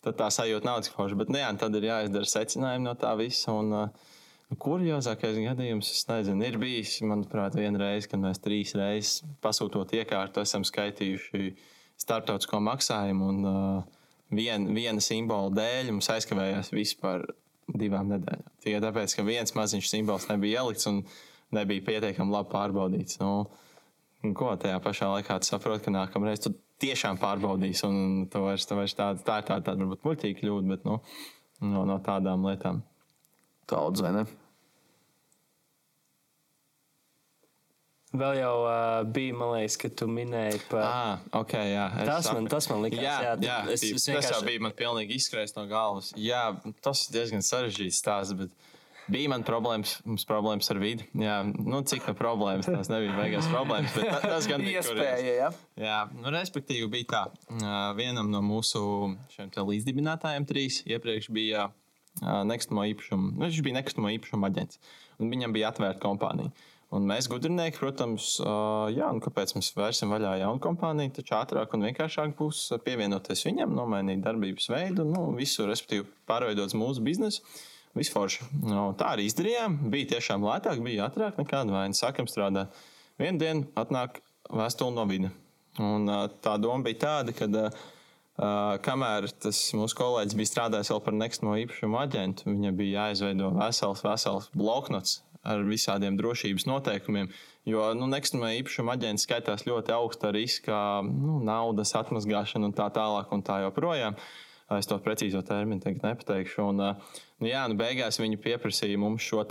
tad tā sajūta nav tik forša. Bet nu, jā, tad ir jāizdara secinājumi no tā visa. Un, uh, Kuriozākais gadījums, es nezinu, ir bijis, manuprāt, viena reize, kad mēs trīs reizes pasūtot iekārtu, esam skaitījuši starptautisko maksājumu. Un uh, vien, viena simbola dēļ mums aizkavējās vispār divām nedēļām. Tikai tāpēc, ka viens maziņš simbols nebija ielikts un nebija pietiekami labi pārbaudīts. Nu, ko tajā pašā laikā tu saproti, ka nākamreiz tu tiešām pārbaudīsi, un tu vairs, tu vairs tāda, tā ir tāda, tāda varbūt muļķīga kļūda, bet nu, no, no tādām lietām. Daudz, vai ne? Vēl jau uh, bija, man liekas, ka tu minēji par. Ah, ok, jā. Tas man- tas man likās, Jā, jā, jā, es- es, es tas jau vienkārši- bija man pilnīgi izskrējis no galvas. Jā, tas ir diezgan sarežģīts stāsts, bet bija man problēmas, mums problēmas ar vidi. Jā, nu cik no problēmas, tās nebija beigās problēmas, bet ta- tas gan *laughs* bija Iespēja, jā. Jā, nu, respektīvi bija tā. Vienam no mūsu līdzdibinātājiem trīs iepriekš bija nekustamo īpašumu. Nu, viņš bija nekustamo īpašumu aģents. Un viņam bija atvērta kompānija. Un mēs, gudrinieki, protams, jā, nu, kāpēc mēs vērsim vaļā jaunu kompāniju, taču ātrāk un vienkāršāk būs pievienoties viņam, nomainīt darbības veidu, nu, visu, respektīvi, pārveidot mūsu biznesu. Visforši. Nu, tā arī izdarījām. Bija tiešām lētāk, bija ātrāk nekā vaina. Sākam strādāt. Vienu dienu atnāk vēstule no vida. Un, ā, tā doma bija tāda, ka uh, kamēr tas mūsu kolēģis bija strādājis vēl par nekustamo īpašumu aģentu, viņam bija jāizveido vesels, vesels bloknots ar visādiem drošības noteikumiem. Jo nu, nekustamā īpašuma aģents skaitās ļoti augsta riska, nu, naudas atmazgāšana un tā tālāk un tā joprojām. Es to precīzo terminu tagad nepateikšu. Un, nu, jā, nu, beigās viņi pieprasīja mums šo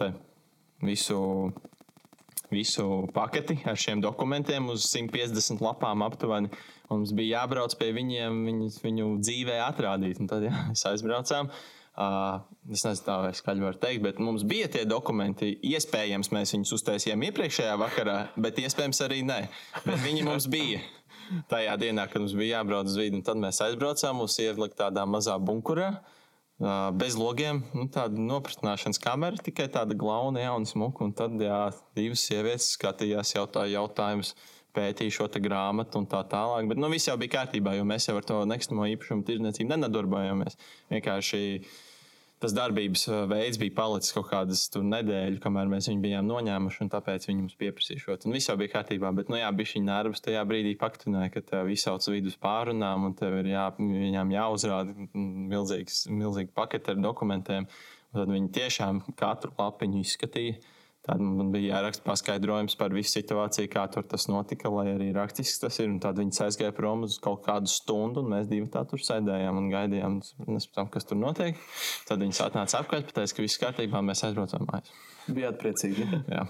visu visu paketi ar šiem dokumentiem uz 150 lapām aptuveni. Mums bija jābrauc pie viņiem, viņus, viņu dzīvē atrādīt. Un tad jā, mēs aizbraucām. Uh, es nezinu, tā vai skaļi var teikt, bet mums bija tie dokumenti. Iespējams, mēs viņus uztaisījām iepriekšējā vakarā, bet iespējams arī nē. Bet viņi mums bija tajā dienā, kad mums bija jābrauc uz vidi. Tad mēs aizbraucām, mūs ielika tādā mazā bunkurā. Uh, bez logiem, nu, tāda nopratināšanas kamera, tikai tāda glauna, jauna smuka. Un tad jā, divas sievietes skatījās jautājumus, jautājumus pētīja šo grāmatu un tā tālāk. Bet nu, viss jau bija kārtībā, jo mēs jau ar to nekustamo īpašumu tirdzniecību nenodarbojāmies. Vienkārši tas darbības uh, veids bija palicis kaut kādas nedēļu, kamēr mēs viņu bijām noņēmuši, un tāpēc viņi mums pieprasīja šo. Un viss jau bija kārtībā, bet, nu jā, bija šī nervus tajā brīdī paktināja, ka tev izsauc vidus pārunām, un tev ir jā, viņām jāuzrāda milzīgs, milzīgi paketi ar dokumentiem. Tad viņi tiešām katru lapiņu izskatīja. Tad man bija jāraksta paskaidrojums par visu situāciju, kā tur tas notika, lai arī rakstiski tas ir. Un tad viņi aizgāja prom uz kaut kādu stundu, un mēs divi tā tur sēdējām un gaidījām, nespējām, kas tur notiek. Tad viņi atnāca apkārt, pateica, ka viss kārtībā, mēs aizbraucam mājās. Bijāt priecīgi. *laughs* Jā.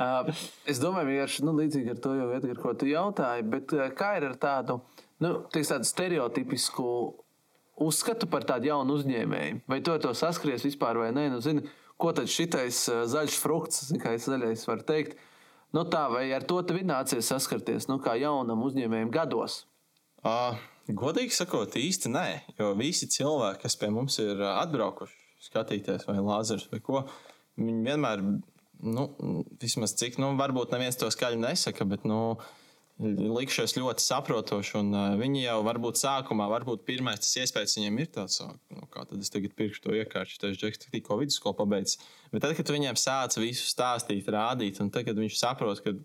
Uh, es domāju, ka nu, līdzīgi ar to jau Edgars, ko tu jautāji, bet uh, kā ir ar tādu, nu, tādu stereotipisku uzskatu par tādu jaunu uzņēmēju? Vai tu ar to saskaries vispār vai nē? Nu, zini, ko tad šitais zaļš frukts, kā es zaļais varu teikt, nu tā, vai ar to tev ir nācies saskarties, nu kā jaunam uzņēmējam gados? Uh, godīgi sakot, īsti nē, jo visi cilvēki, kas pie mums ir atbraukuši, skatīties vai lāzers vai ko, viņi vienmēr, nu, vismaz cik, nu, varbūt neviens to skaļi nesaka, bet, nu, uh, likšos ļoti saprotoši. Un, uh, viņi jau varbūt sākumā, varbūt pirmais tas iespējas viņiem ir tāds, nu, kā tad es tagad pirkšu to iekārtu, tas džeks tikko vidusskolu pabeidz. Bet tad, kad viņiem sāc visu stāstīt, rādīt, un tad, kad viņš saprot, ka,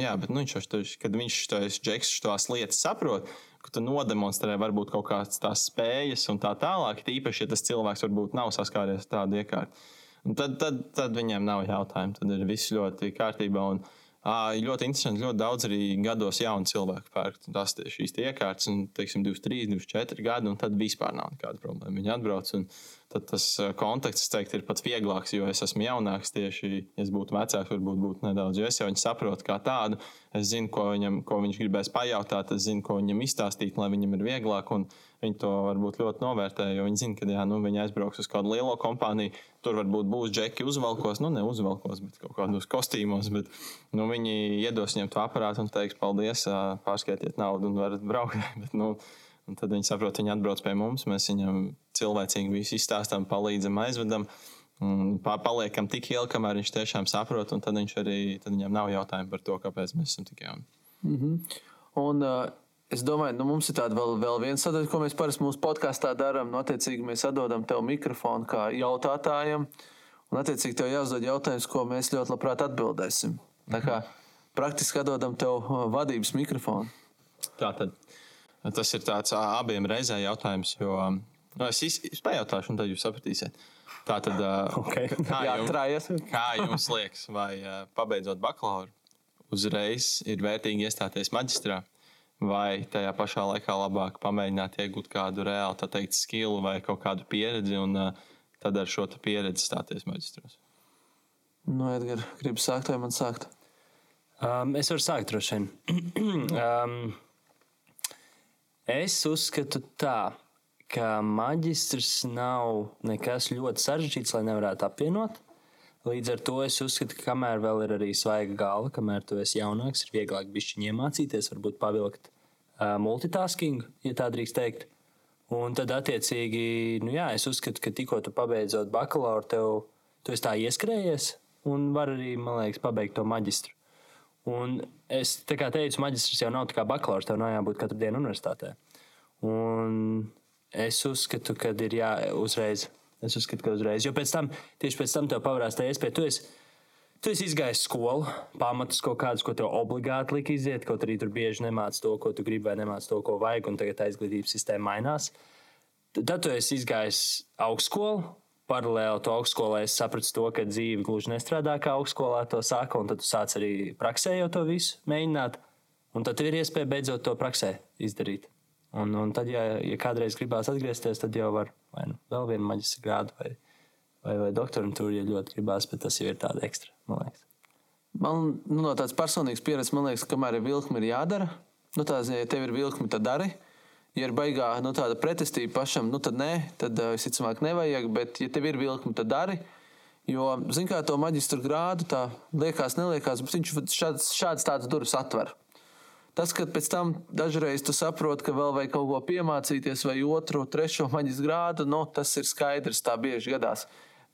jā, bet nu, viņš, to, kad viņš tos džeks tās lietas saprot, ka tu nodemonstrē varbūt kaut kādas tās spējas un tā tālāk, tīpaši, ja tas cilvēks varbūt nav saskāries ar tādu iekārtu. Un tad, tad, tad viņiem nav jautājumu, tad ir viss ļoti kārtībā. Un, Ļoti interesanti, ļoti daudz arī gados jaunu cilvēku pērk tās šīs iekārtas, un, teiksim, 23, 24 gadi, un tad vispār nav nekāda problēma. Viņi atbrauc, un tad tas kontakts, teiktu, ir pat vieglāks, jo es esmu jaunāks tieši, ja es būtu vecāks, varbūt būtu nedaudz, jo es jau viņu saprotu kā tādu, es zinu, ko, viņam, ko viņš gribēs pajautāt, es zinu, ko viņam izstāstīt, lai viņam ir vieglāk. Un, Viņi to varbūt ļoti novērtē, jo viņi zina, ka jā, nu, viņi aizbrauks uz kādu lielo kompāniju. Tur varbūt būs džeki uzvalkos, nu ne uzvalkos, bet kaut kādos kostīmos. Bet, nu, viņi iedos viņam to aparātu un teiks, paldies, pārskaitiet naudu un varat braukt. *laughs* bet, nu, Un tad viņi saprot, viņi atbrauc pie mums, mēs viņam cilvēcīgi visu izstāstām, palīdzam, aizvedam. Paliekam tik ilgi, kamēr viņš tiešām saprot, un tad, arī, tad viņam nav jautājumu par to, kāpēc mēs esam tik jauni. Mm -hmm. Un, uh, Es domāju, nu, mums ir tāda vēl, vēl viena sadaļa, ko mēs parasti mūsu podkāstā darām. Nu, attiecīgi, mēs atdodam tev mikrofonu kā jautātājam, un attiecīgi tev jāuzdod jautājums, ko mēs ļoti labprāt atbildēsim. Tā kā praktiski atdodam tev uh, vadības mikrofonu. Tā tad tas ir tāds abiem reizē jautājums, jo nu, es, es pajautāšu, un tad jūs sapratīsiet. Tā tad, *laughs* okay. kā, jums, kā jums liekas, vai pabeidzot bakalauru, uzreiz ir vērtīgi iestāties maģistrā? Vai tajā pašā laikā labāk pamēģināt iegūt kādu reālu, tā teikt, skilu vai kaut kādu pieredzi, un uh, tad ar šo pieredzi stāties maģistros. Nu, Edgars, gribi sākt vai man sākt? Um, es varu sākt droši vien. *clears throat* um, es uzskatu tā, ka maģistrs nav nekas ļoti sarežģīts, lai nevarētu apvienot. Līdz ar to es uzskatu, ka kamēr vēl ir arī svaiga galva, kamēr tu esi jaunāks, ir vieglāk bišķiņi iemācīties, varbūt pavilkt uh, multitasking, ja tā drīkst teikt. Un tad, attiecīgi, nu jā, es uzskatu, ka tikko tu pabeidzot bakalauru, tev tu esi tā ieskrējies un var arī, man liekas, pabeigt to maģistru. Un es tā kā teicu, maģistrs jau nav tā kā bakalaurs, tev nav jābūt katru dienu universitātē. Un es uzskatu, ka ir jāuzreiz Es uzskatu, ka uzreiz. Jo pēc tam, tieši pēc tam tev pavērās tā iespēja. Tu esi, tu esi izgājis skolu, pamatus kaut kādus, ko tev obligāti lika iziet, kaut arī tur bieži nemāc to, ko tu gribi, vai nemāc to, ko vajag, un tagad tā izglītības sistēma mainās. Tad tu esi izgājis augstskolu. Paralēli to augstskolē es sapratu, to, ka dzīve gluži nestrādā kā augstskolā to sāka, un tad tu sāc arī praksē jau to visu mēģināt. Un tad tev ir iespēja beidzot to praksē izdarīt. Un, un tad, ja, ja kādreiz gribās atgriezties, tad jau var vai nu vēl vienu maģistra grādu vai, vai, vai doktorantūru, ja ļoti gribās, bet tas jau ir tāds ekstra. Man, liekas. man nu, no tādas personīgas pieredzes, man liekas, ka kamēr ir vilkme, ir jādara. Nu, tā ziņā, ja tev ir vilkme, tad dari. Ja ir baigā nu, tāda pretestība pašam, nu, tad nē, tad visticamāk nevajag. Bet, ja tev ir vilkme, tad dari. Jo, zināmā mērā, to maģistra grādu tā liekas, neliekas, bet viņš šāds, šāds tāds durvis atver. Tas, ka pēc tam dažreiz tu saproti, ka vēl vajag kaut ko piemācīties, vai otru, trešo maģis grādu, nu, tas ir skaidrs, tā bieži gadās.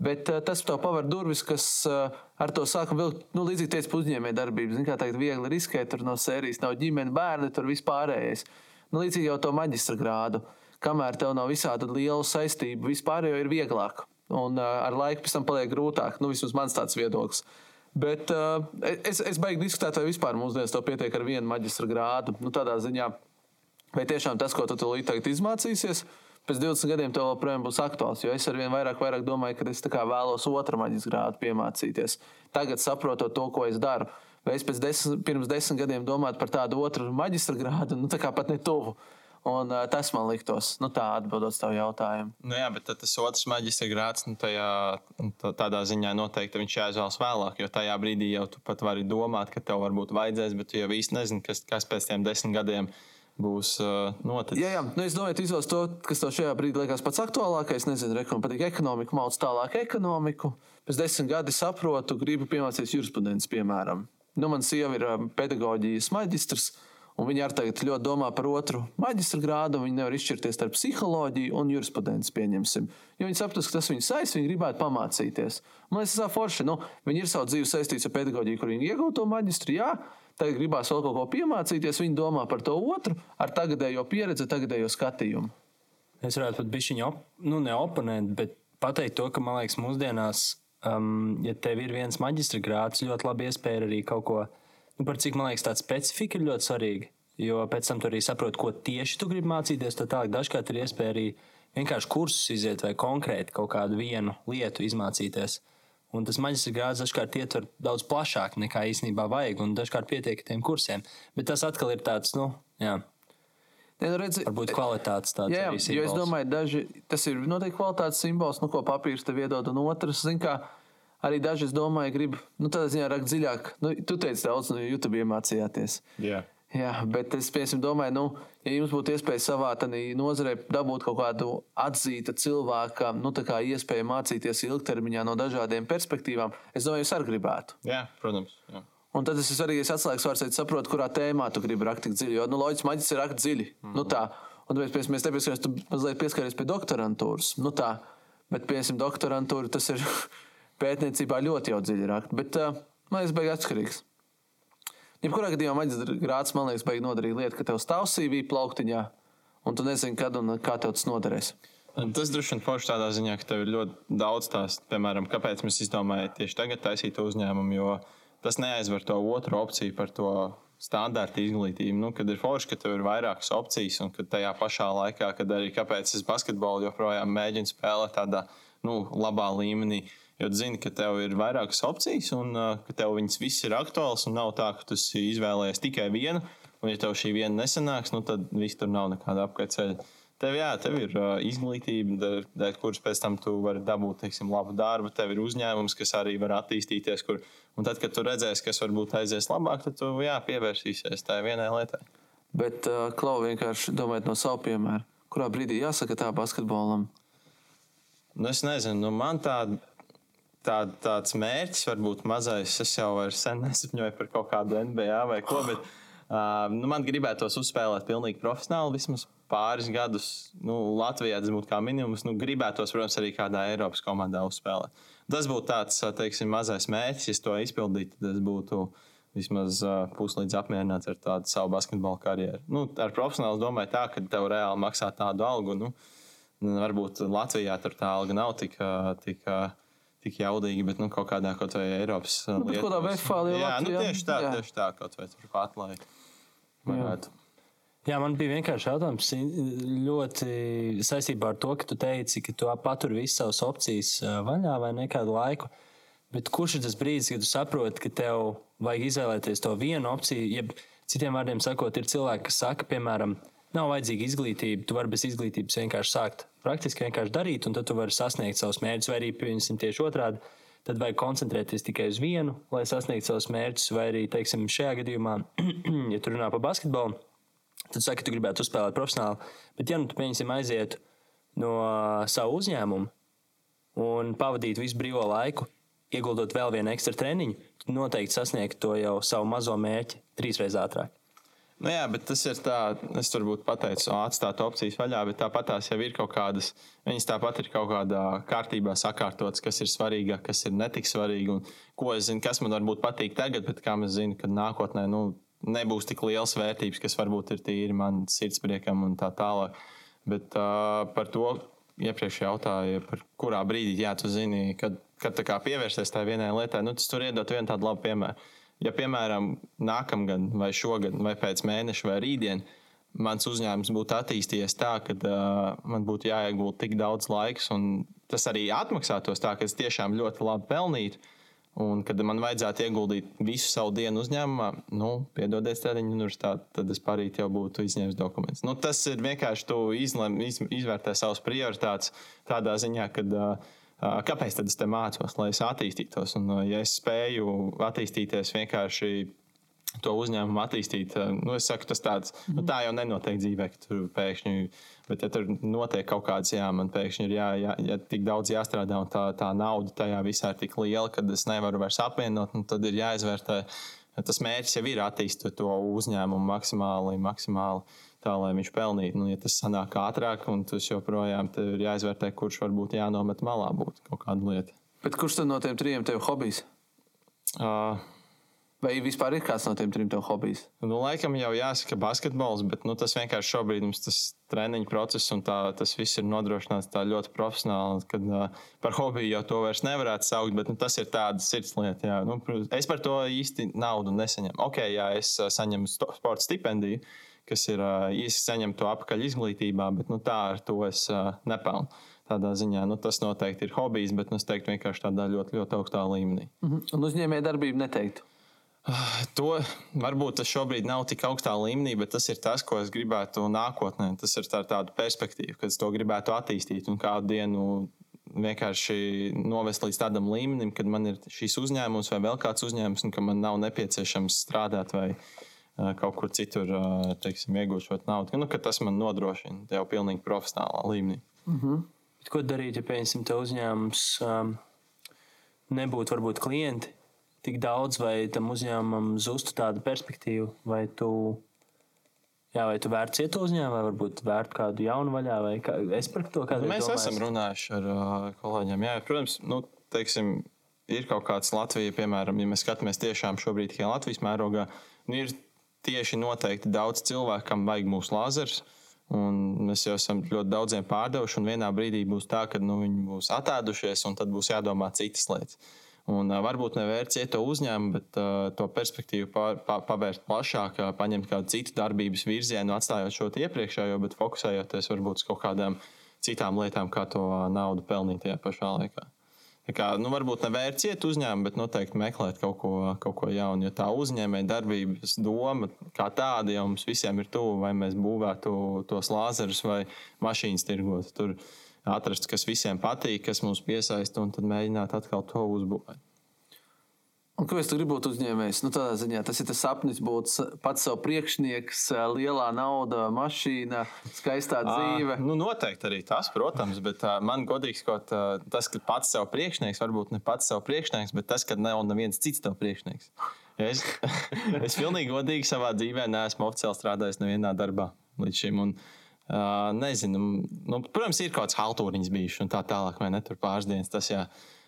Bet uh, tas tev paver durvis, kas uh, ar to sākam vilkt, nu, līdzīgi teica, uzņēmēja darbību. Zini, kā teikt, viegli riskēt, tur no sērijas nav ģimene, bērni, tur vispārējais. Nu, līdzīgi jau to maģistra grādu. Kamēr tev nav visāda liela saistība, vispār jau ir vieglāk. Un uh, ar laiku pēc tam paliek grūtāk. Nu, vismaz mans tāds viedoklis. Uh, Bet uh, es, es beigtu diskutēt, vai vispār mūsdienās to pietiek ar vienu maģistra grādu. Nu, tādā ziņā, vai tiešām tas, ko tu tagad izmācīsies, pēc 20 gadiem tev joprojām būs aktuāls. Jo es ar vien vairāk, vairāk domāju, ka es vēlos otru maģistra grādu piemācīties. Tagad saprotot to, ko es daru. Vai es desmit, pirms desmit gadiem domāju par tādu otru maģistra grādu, nu tā kā pat ne tuvu. Un, uh, tas man liktos, nu, tā atbildot uz tavu jautājumu. Nu, jā, bet tas otrs maģistra grāds, nu, tajā, tādā ziņā noteikti viņš jāizvēlas vēlāk. Jo tajā brīdī jau tu pat vari domāt, ka tev varbūt vajadzēs, bet tu jau īsti nezini, kas, kas pēc tiem desmit gadiem būs uh, noticis. Jā, jā. Nu, es domāju, izvēlēties to, kas tev šajā brīdī liekas pats aktuālākais. Nezinu, rekom patīk ekonomika, māc tālāk ekonomiku. Pēc desmit gadiem saprotu, gribu piemācīties jurisprudences, piemēram. Nu, man sieva ir pedagoģijas maģistrs. Un viņi arī tagad ļoti domā par otru maģistra grādu. Viņi nevar izšķirties starp psiholoģiju un jurisprudenci. Pieņemsim. Jo viņi saprot, ka tas viņus saistīs, viņi gribētu pamācīties. Man liekas, tas ir forši. Nu, viņi ir savu dzīvi saistījuši ar pedagoģiju, kur viņi iegūto maģistru. Jā, tagad gribās vēl kaut ko piemācīties. Viņi domā par to otru ar tagadējo pieredzi, tagadējo skatījumu. Es varētu pat bišķiņu, op, nu, neoponēt, bet pateikt to, ka man liekas, mūsdienās, um, ja tev ir viens maģistra grāds, ļoti labi iespēja arī kaut ko nu, par cik man liekas, tāda specifika ir ļoti svarīga. Jo pēc tam tu arī saproti, ko tieši tu gribi mācīties. Tad tālāk dažkārt ir iespēja arī vienkārši kursus iziet vai konkrēti kaut kādu vienu lietu izmācīties. Un tas maģistra grāds dažkārt ietver daudz plašāk nekā īstenībā vajag, un dažkārt pietiek ar tiem kursiem. Bet tas atkal ir tāds, nu, jā. Ne, nu redzi, Varbūt kvalitātes tāds jā, arī jo es domāju, daži, tas ir noteikti kvalitātes simbols, nu, ko papīrs tev iedod, un otrs, zin, kā arī daži, es domāju, grib, nu, tādā ziņā rakt dziļāk. Nu, tu teici daudz, no YouTube iemācījāties. Jā. Jā, bet es piemēram, domāju, nu, ja jums būtu iespēja savā nozarē dabūt kaut kādu atzītu cilvēku, nu, tā kā iespēju mācīties ilgtermiņā no dažādiem perspektīvām, es domāju, jūs arī gribētu. Jā, protams. Jā. Un tad tas ir svarīgais atslēgas vārds, lai saprotu, kurā tēmā tu gribi rakt dziļi. Jo, nu, loģiski, maģis ir rakt dziļi. Mm. Nu, tā. Un tāpēc mēs, pieskaries, tu mazliet pieskaries pie doktorantūras. Nu, tā. Bet, piemēram, doktorantūra tas ir pētniecībā ļoti jau dziļi rakt. Bet, uh, man liekas, beigas atkarīgs. Jebkurā gadījumā maģistra grāts, man liekas, beigas nodarīt lietu, ka tev stāv CV plauktiņā, un tu nezini, kad un kā tev tas noderēs. Tas droši vien forši tādā ziņā, ka tev ir ļoti daudz tās, piemēram, kāpēc mēs izdomājām tieši tagad taisīt uzņēmumu, jo tas neaizver to otru opciju par to standarta izglītību. Nu, kad ir forši, ka tev ir vairākas opcijas, un ka tajā pašā laikā, kad arī kāpēc es basketbolu joprojām mēģinu spēlēt tādā nu, labā līmenī, jo tu zini, ka tev ir vairākas opcijas, un uh, ka tev viņas viss ir aktuāls, un nav tā, ka tu izvēlējies tikai vienu, un ja tev šī viena nesanāks, nu, tad viss tur nav nekāda apkaļceļa. Tev, jā, tev ir uh, izglītība, dēļ, dēļ kuras pēc tam tu vari dabūt teiksim, labu darbu. Tev ir uzņēmums, kas arī var attīstīties. Kur, un tad, kad tu redzēsi, kas varbūt aizies labāk, tad tu jā, pievērsīsies tai vienai lietai. Bet, uh, Klau, vienkārši domājot no savu piemēru, kurā brīdī jāsaka tā basketbolam? Nu, es nezinu, nu, man tā, tā, tāds mērķis varbūt mazais. Es jau sen *laughs* nesapņoju par kaut kādu NBA vai ko. Bet, uh, nu, man gribētos uzspēlēt pilnīgi profesionāli vismaz pāris gadus. Nu, Latvijā tas būtu kā minimums. Nu, gribētos, protams, arī kādā Eiropas komandā uzspēlēt. Tas būtu tāds teiksim, mazais mērķis, ja to izpildītu. Tas būtu vismaz uh, puslīdz apmierināts ar tādu savu basketbalu karjeru. Nu, ar profesionāli domāju, tā, ka tev reāli maksā tādu algu. Nu, varbūt Latvijā tur tā alga nav tik. tik Tik jaudīgi, bet nu, kaut kādā kaut vai Eiropas Nu, bet kādā Vestfālijā, Jā, nu, Latvijā? tieši tā, Jā. tieši tā, kaut vai turpat, lai varētu. Jā, man bija vienkārši jautājums ļoti saistībā ar to, ka tu teici, ka tu paturi visas savas opcijas ā, vaļā vai nekādu laiku. Bet kurš ir tas brīdis, kad tu saproti, ka tev vajag izvēlēties to vienu opciju? Jeb, citiem vārdiem sakot, ir cilvēki, kas saka, piemēram, nav vajadzīga izglītība, tu vari bez izglītības vienkārši sākt praktiski vienkārši darīt, un tad tu vari sasniegt savus mērķus, vai arī pieņemsim tieši otrādi. Tad vajag koncentrēties tikai uz vienu, lai sasniegtu savus mērķus, vai arī, teiksim, šajā gadījumā, *clears throat* ja tu runā par basketbolu, tad saka, ka tu gribētu uzspēlēt profesionāli. Bet, ja nu tu pieņemsim aizietu no savu uzņēmumu un pavadītu visu brīvo laiku, ieguldot vēl vienu ekstra treniņu, noteikti sasniegtu to jau savu mazo mērķi trīsreiz ātrāk. Nu jā, bet tas ir tā, es varbūt pateicu, atstāt opcijas vaļā, bet tāpat tās jau ir kaut kādas, viņas tāpat ir kaut kādā kārtībā sakārtotas, kas ir svarīgāk, kas ir netik svarīgi. Un ko es zinu, kas man varbūt patīk tagad, bet kā mēs zinām, ka nākotnē nu, nebūs tik liels vērtības, kas varbūt ir tīri man sirdspriekam un tā tālāk. Bet uh, par to iepriekš jautāju, par kurā brīdī, jā, tu zini, kad, kad tā kā pievērsties tai vienai lietai, nu, tas tur iedot vienu tādu labu piemēru. Ja, piemēram, nākamgad, vai šogad, vai pēc mēneša, vai rītdien, mans uzņēmums būtu attīstījies tā, ka uh, man būtu jāiegulda tik daudz laiks, un tas arī atmaksātos tā, ka es tiešām ļoti labi pelnītu. Un, kad man vajadzētu ieguldīt visu savu dienu uzņēmumā, nu, piedodiet, Stēriņa universitāte, tad es parīt jau būtu izņēmis dokumentus. Nu, tas ir vienkārši tu izlem, iz, izvērtē savas prioritātes tādā ziņā, ka uh, kāpēc tad es te mācos, lai es attīstītos. Un, uh, ja es spēju attīstīties vienkārši to uzņēmumu attīstīt. Nu, es saku, tas tāds, nu, tā jau nenotiek dzīvē, ka tur pēkšņi, bet ja tur notiek kaut kāds, jā, man pēkšņi ir jā, jā, jā, tik daudz jāstrādā, un tā, tā nauda tajā visā ir tik liela, ka es nevaru vairs apvienot, un tad ir jāizvērtē. Tas mērķis jau ir attīstīt to uzņēmumu maksimāli, maksimāli tā, lai viņš pelnītu. Nu, ja tas sanāk ātrāk, un tas joprojām ir jāizvērtē, kurš varbūt jānomet malā, būtu kaut kāda lieta. Bet kurš tad no tiem trim tev hobijs? Uh, Vai vispār ir kāds no tiem trim tev hobijs? Nu, laikam jau jāsaka, basketbols, bet nu, tas vienkārši šobrīd mums tas treniņu process un tā, tas viss ir nodrošināts tā ļoti profesionāli. Kad uh, par hobiju jau to vairs nevarētu saukt, bet nu, tas ir tāds sirds lieta. Jā. Nu, es par to īsti naudu nesaņemu. Ok, jā, es uh, saņemu sporta stipendiju, kas ir uh, īsi saņemt to apakaļ izglītībā, bet nu, tā ar to es uh, nepelnu tādā ziņā. Nu, tas noteikti ir hobijs, bet nu, es teiktu, vienkārši tādā ļoti, ļoti augstā līmenī. Mm -hmm. Un uzņēmēja darbība neteiktu. To varbūt tas šobrīd nav tik augstā līmenī, bet tas ir tas, ko es gribētu nākotnē. Tas ir tā, tāda perspektīva, kad es to gribētu attīstīt un kādu dienu vienkārši novest līdz tādam līmenim, kad man ir šīs uzņēmums vai vēl kāds uzņēmums, un ka man nav nepieciešams strādāt vai uh, kaut kur citur uh, teiksim, iegūt šo naudu. Nu, tas man nodrošina jau pilnīgi profesionālā līmenī. Mm -hmm. Bet ko darīt, ja piemēram, te uzņēmums um, nebūtu varbūt klienti? tik daudz, vai tam uzņēmumam zustu tāda perspektīva, vai tu, jā, vai tu vērts iet uzņēmumu, vai varbūt vērt kādu jaunu vaļā, vai kā, es par to kādu. Mēs domājis. esam runājuši ar uh, kolēģiem. Jā, protams, nu, teiksim, ir kaut kāds Latvija, piemēram, ja mēs skatāmies tiešām šobrīd tikai Latvijas mērogā, nu, ir tieši noteikti daudz cilvēku, kam vajag mūsu lāzers. Un mēs jau esam ļoti daudziem pārdevuši, un vienā brīdī būs tā, ka nu, viņi būs attēdušies, un tad būs jādomā citas lietas. Un, uh, varbūt nevērts iet to uzņēmumu, bet uh, to perspektīvu pār, pār, pavērt plašāk, uh, paņemt kādu citu darbības virzienu, atstājot šo iepriekšējo, bet fokusējoties varbūt uz kaut kādām citām lietām, kā to naudu pelnīt tajā pašā laikā. Kā, nu, varbūt nevērts iet uzņēmumu, bet noteikti meklēt kaut ko, kaut ko jaunu. Jo tā uzņēmēja darbības doma kā tāda jau mums visiem ir tuva, vai mēs būvētu tos lāzerus vai mašīnas tirgot. Tur atrast, kas visiem patīk, kas mums piesaista, un tad mēģināt atkal to uzbūvēt. Un ko es gribu būt uzņēmējs? Nu, tādā ziņā tas ir tas sapnis būt pats sev priekšnieks, lielā nauda, mašīna, skaistā dzīve. À, nu, noteikti arī tas, protams, bet uh, man godīgi sakot, uh, tas, ka pats sev priekšnieks, varbūt ne pats sev priekšnieks, bet tas, ka nav neviens cits tev priekšnieks. Es, *laughs* es pilnīgi godīgi savā dzīvē neesmu oficiāli strādājis nevienā darbā līdz šim. Un, uh, Uh, nezinu, nu, protams, ir kaut kāds haltūriņš bijis un tā tālāk, vai ne tur pāris dienas. Tas, jā.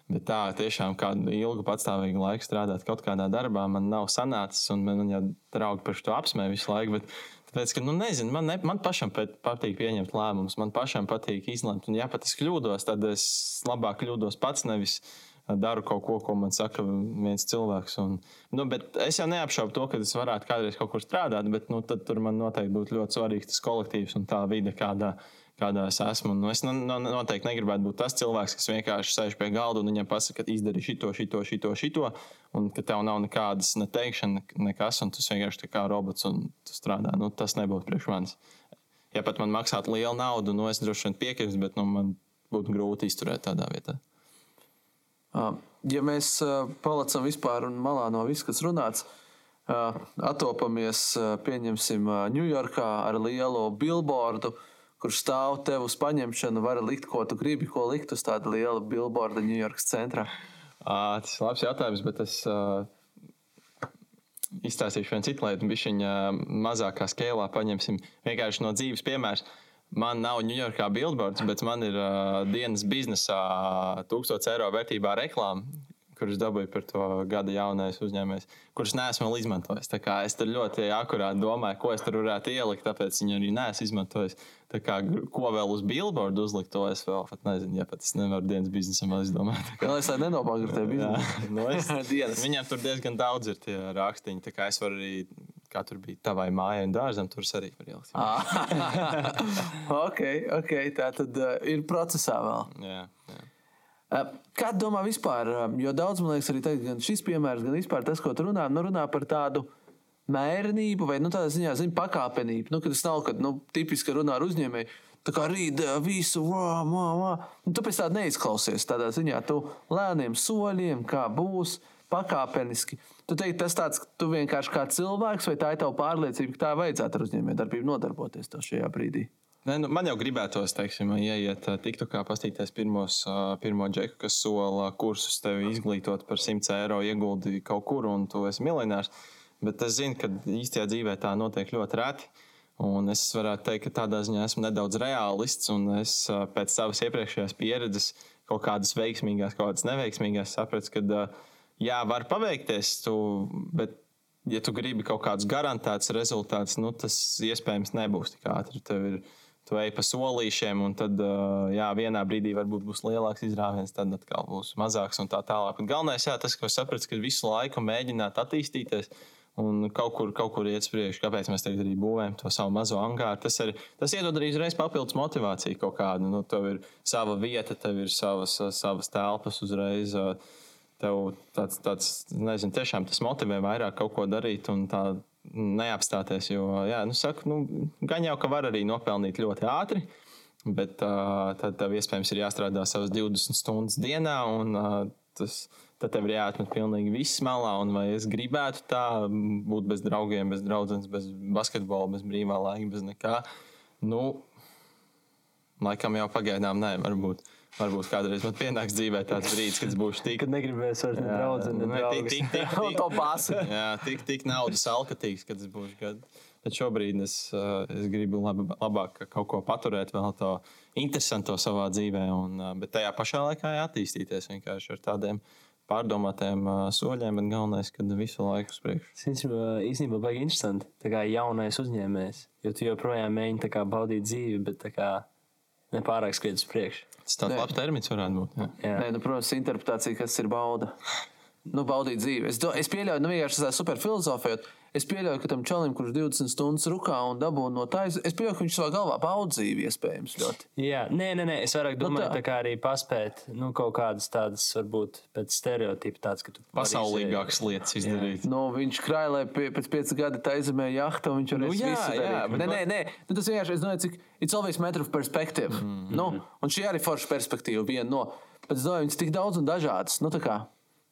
Bet tā tiešām kādu ilgu patstāvīgu laiku strādāt kaut kādā darbā man nav sanācis, un man jau draugi par to apsmēja visu laiku. Bet, tāpēc, ka, nu, nezinu, man, ne, man pašam patīk pieņemt lēmumus, man pašam patīk izlemt. Un, ja pat es kļūdos, tad es labāk kļūdos pats, nevis uh, daru kaut ko, ko man saka viens cilvēks. Un, nu, es jau neapšaubu to, ka es varētu kādreiz kaut kur strādāt, bet nu, tur man noteikti būtu ļoti svarīgs tas kolektīvs un tā vide, kādā, kādā es esmu. Nu, es noteikti negribētu būt tas cilvēks, kas vienkārši sēž pie galda un viņam pasaka, ka izdari šito, šito, šito, šito, un ka tev nav nekādas neteikšana, nekas, un tu vienkārši kā robots un strādā. Nu, tas nebūtu priekš manis. Ja pat man maksātu lielu naudu, nu, es droši vien piekrītu, bet nu, man būtu grūti izturēt tādā vietā. Ja mēs palicam vispār malā no viss, kas runāts, atopamies, pieņemsim, Ņujorkā ar lielu billboardu, kurš stāv tev uz paņemšanu, var likt, ko tu gribi, ko likt uz tāda liela billboarda Ņujorkas centrā. À, tas ir labs jautājums, bet es uh, izstāstīšu vienu citu lietu, bija viņa mazākā skēlā, paņemsim vienkārši no dzīves piemērs. Man nav Ņujorkā billboards, bet man ir uh, dienas biznesā 1000 eiro vērtībā reklāma, kuras dabūju par to gada jaunais uzņēmējs, kurus neesmu vēl izmantojis. Es tur ļoti akurāti domāju, ko es tur varētu ielikt, tāpēc viņu arī neesmu izmantojis. Tā kā, ko vēl uz billboardu uzlikt, to es vēl pat nezinu. Ja pat es nevaru dienas biznesam izdomāt. Kā lai es *laughs* tādu nenopagru tev biznesu? no es, Viņam tur diezgan daudz ir tie rakstiņi, tā kā es varu arī kā tur bija tavai mājai un dārzam, tur arī var ielikt. Ah. *laughs* ok, ok, tā tad uh, ir procesā vēl. Jā, jā. Kā domā vispār? Jo daudz man liekas, arī tagad, gan šis piemērs, gan vispār tas, ko tu runā, nu, runā par tādu mērenību vai nu, tādā ziņā, zin, pakāpenību. Nu, tas nav, kad nu, tipiski runā ar uzņēmēju. Tā kā rīt uh, visu, vā, vā, vā. Nu, tu pēc tāda neizklausies. Tādā ziņā tu lēniem soļiem, kā būs, pakāpeniski. Tu teiksi, tas tāds, ka tu vienkārši kā cilvēks, vai tā ir tava pārliecība, ka tā vajadzētu ar uzņēmējdarbību nodarboties šajā brīdī? Ne, nu, man jau gribētos, teiksim, ieiet TikTokā, paskatīties pirmos, ā, pirmo džeku, kas sola kursus tev izglītot par 100 eiro, ieguldīju kaut kur, un tu esi miljonārs. Bet es zinu, ka īstajā dzīvē tā notiek ļoti reti. Un es varētu teikt, ka tādā ziņā esmu nedaudz realists, un es ā, pēc savas iepriekšējās pieredzes, kaut kādas veiksmīgās, kaut kādas neveiksmīgās, sapratu, ka jā, var paveikties, tu, bet, ja tu gribi kaut kādus garantētus rezultātus, nu, tas iespējams nebūs tik ātri. Tev ir tu ej pa solīšiem, un tad, jā, vienā brīdī varbūt būs lielāks izrāviens, tad atkal būs mazāks un tā tālāk. Bet galvenais, jā, tas, ko sapratu, ka visu laiku mēģināt attīstīties. Un kaut kur, kaut kur iet uz priekšu, kāpēc mēs tagad arī būvējam to savu mazo angāru. Tas, arī, tas iedod arī uzreiz papildus motivāciju kaut kādu. Nu, tev ir sava vieta, tev ir savas, savas telpas uzreiz. Tev tāds, tāds nezinu, tiešām tas motivē vairāk kaut ko darīt un tā neapstāties. Jo, jā, nu, saku, nu, gan jau, ka var arī nopelnīt ļoti ātri, bet uh, tad tev iespējams ir jāstrādā savas 20 stundas dienā. Un, uh, tas, tad tev ir jāatmet pilnīgi viss malā. Un vai es gribētu tā būt bez draugiem, bez draudzenes, bez basketbola, bez brīvā laika, bez nekā? Nu, laikam jau pagaidām nē, varbūt. Varbūt kādreiz man pienāks dzīvē tāds brīdis, kad būšu tik Kad negribēs vairs ne draugu, ne draugu. tik, tik, tik, *laughs* tik. Jā, tik, tik naudas alkatīgs, kad es būšu gadu. Bet šobrīd es, uh, es gribu lab, labāk kaut ko paturēt, vēl to interesantu savā dzīvē, un, uh, bet tajā pašā laikā attīstīties vienkārši ar tādiem pārdomātiem uh, soļiem. Bet galvenais, kad visu laiku uz priekšu. Tas īstenībā, baigi interesanti. Tā kā jaunais uzņēmējs, jo tu joprojām mēģini baudīt dzīvi, bet tā kā nepārāk skriet uz priekšu. Tas tāds labs termins varētu būt. Jā. Jā. Nē, nu, protams, interpretācija, kas ir bauda. Nu, baudīt dzīvi. Es, do, es pieļauju, nu, vienkārši tā super filozofējot. Es pieļauju, ka tam čalim, kurš 20 stundas rukā un dabū no tā, es es pieļauju, ka viņš savā galvā baud dzīvi, iespējams, ļoti. Jā, nē, nē, nē, es vairāk domāju, tā. tā. tā kā arī paspēt nu, kaut kādas tādas, varbūt pēc stereotipa, tāds, ka tu Pasaulīgākas lietas izdarīt. Nu, viņš krājā pie, pēc pieciem gadiem tā aizemē jahta, un viņš arī Nu, jā, jā, bet Nē, nē, nē. Nu, tas vienkārši, es domāju, cik it's always matter of perspective. Mm Mhm. -hmm. nu, un šī arī forša perspektīva viena no. Bet es domāju, viņas tik daudz un dažādas. Nu, tā kā.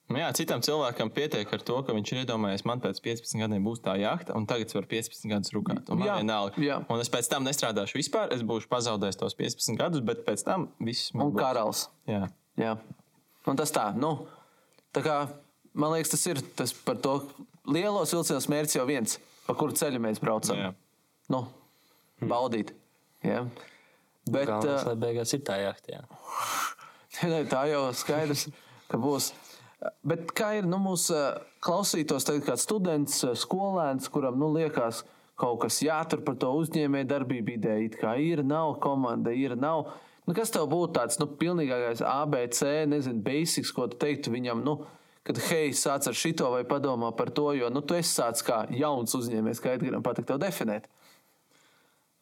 Nu Jā, citam cilvēkam pietiek ar to, ka viņš ir iedomājies, man pēc 15 gadiem būs tā jahta, un tagad es varu 15 gadus rūkāt. Un Jā, vienalga. jā. Un es pēc tam nestrādāšu vispār, es būšu pazaudējis tos 15 gadus, bet pēc tam viss man Un būs. karalis. Jā. Jā. Un tas tā, nu, tā kā, man liekas, tas ir tas par to lielos vilcienos mērķis jau viens, pa kuru ceļu mēs braucam. Jā. Nu, baudīt. Jā. Bet, Galvenais, uh, lai beigās ir tā jahta. jā. *laughs* Tā jau skaidrs, ka būs. Bet kā ir nu, mūsu ā, klausītos, tagad kāds students, ā, skolēns, kuram nu, liekas, kaut kas jātur par to uzņēmēju darbību ideju, it kā ir, nav komanda, ir, nav. Nu, kas tev būtu tāds nu, pilnīgākais ABC, nezinu, basics, ko tu teiktu viņam? Nu, Kad hei, sāc ar šito vai padomā par to, jo nu, tu esi sācis kā jauns uzņēmējs, kā Edgars patīk tev definēt.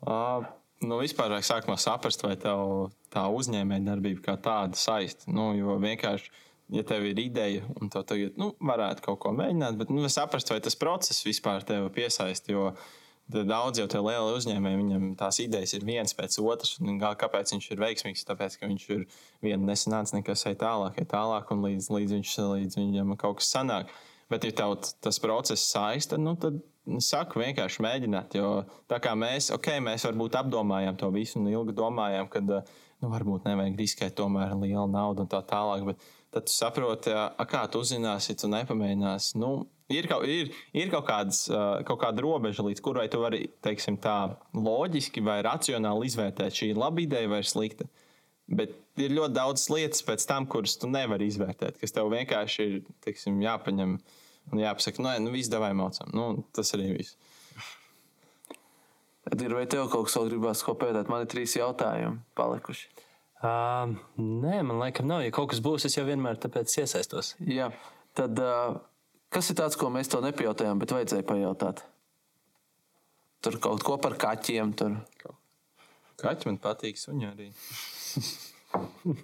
Uh, nu, vispār vajag sākumā saprast, vai tev tā uzņēmējdarbība kā tāda saista. Nu, jo vienkārši, ja tev ir ideja un tu tagad nu, varētu kaut ko mēģināt, bet nu, saprast, vai tas process vispār tevi piesaista. Jo daudz jau tie lieli uzņēmēji, viņam tās idejas ir viens pēc otras. Un, kā- kāpēc viņš ir veiksmīgs? Tāpēc, ka viņš ir viena nesanāca, nekas ej tālāk, ej tālāk, un līdz, līdz, viņš, līdz viņam kaut kas sanāk. Bet, ja tev tas process saista, nu, tad nu, saku vienkārši mēģināt. Jo tā kā mēs, ok, mēs varbūt apdomājām to visu un ilgi domājām, ka nu, varbūt nevajag riskēt tomēr ar lielu naudu un tā tālāk. Bet tad tu saproti, kā tu uzzināsi, tu nepamēģināsi. Nu, ir, kaut, ir, ir kaut, kāds, kaut kāda robeža, līdz kurai tu vari teiksim, tā, loģiski vai racionāli izvērtēt, šī ir laba ideja vai slikta. Bet ir ļoti daudz lietas tam, kuras tu nevari izvērtēt, kas tev vienkārši ir teiksim, jāpaņem un jāpasaka, nu, nu viss devai maucam. Nu, tas arī viss. Ir vai tev kaut kas vēl gribās ko pētīt? Man ir trīs jautājumi palikuši. Uh, nē, man liekas, nav. Ja kaut kas būs, es jau vienmēr tāpēc iesaistos. Jā, tad uh, kas ir tāds, ko mēs to nepajautājām, bet vajadzēja pajautāt? tur kaut ko par kaķiem. Tur. Kaķi man patīk, suņi arī. *laughs*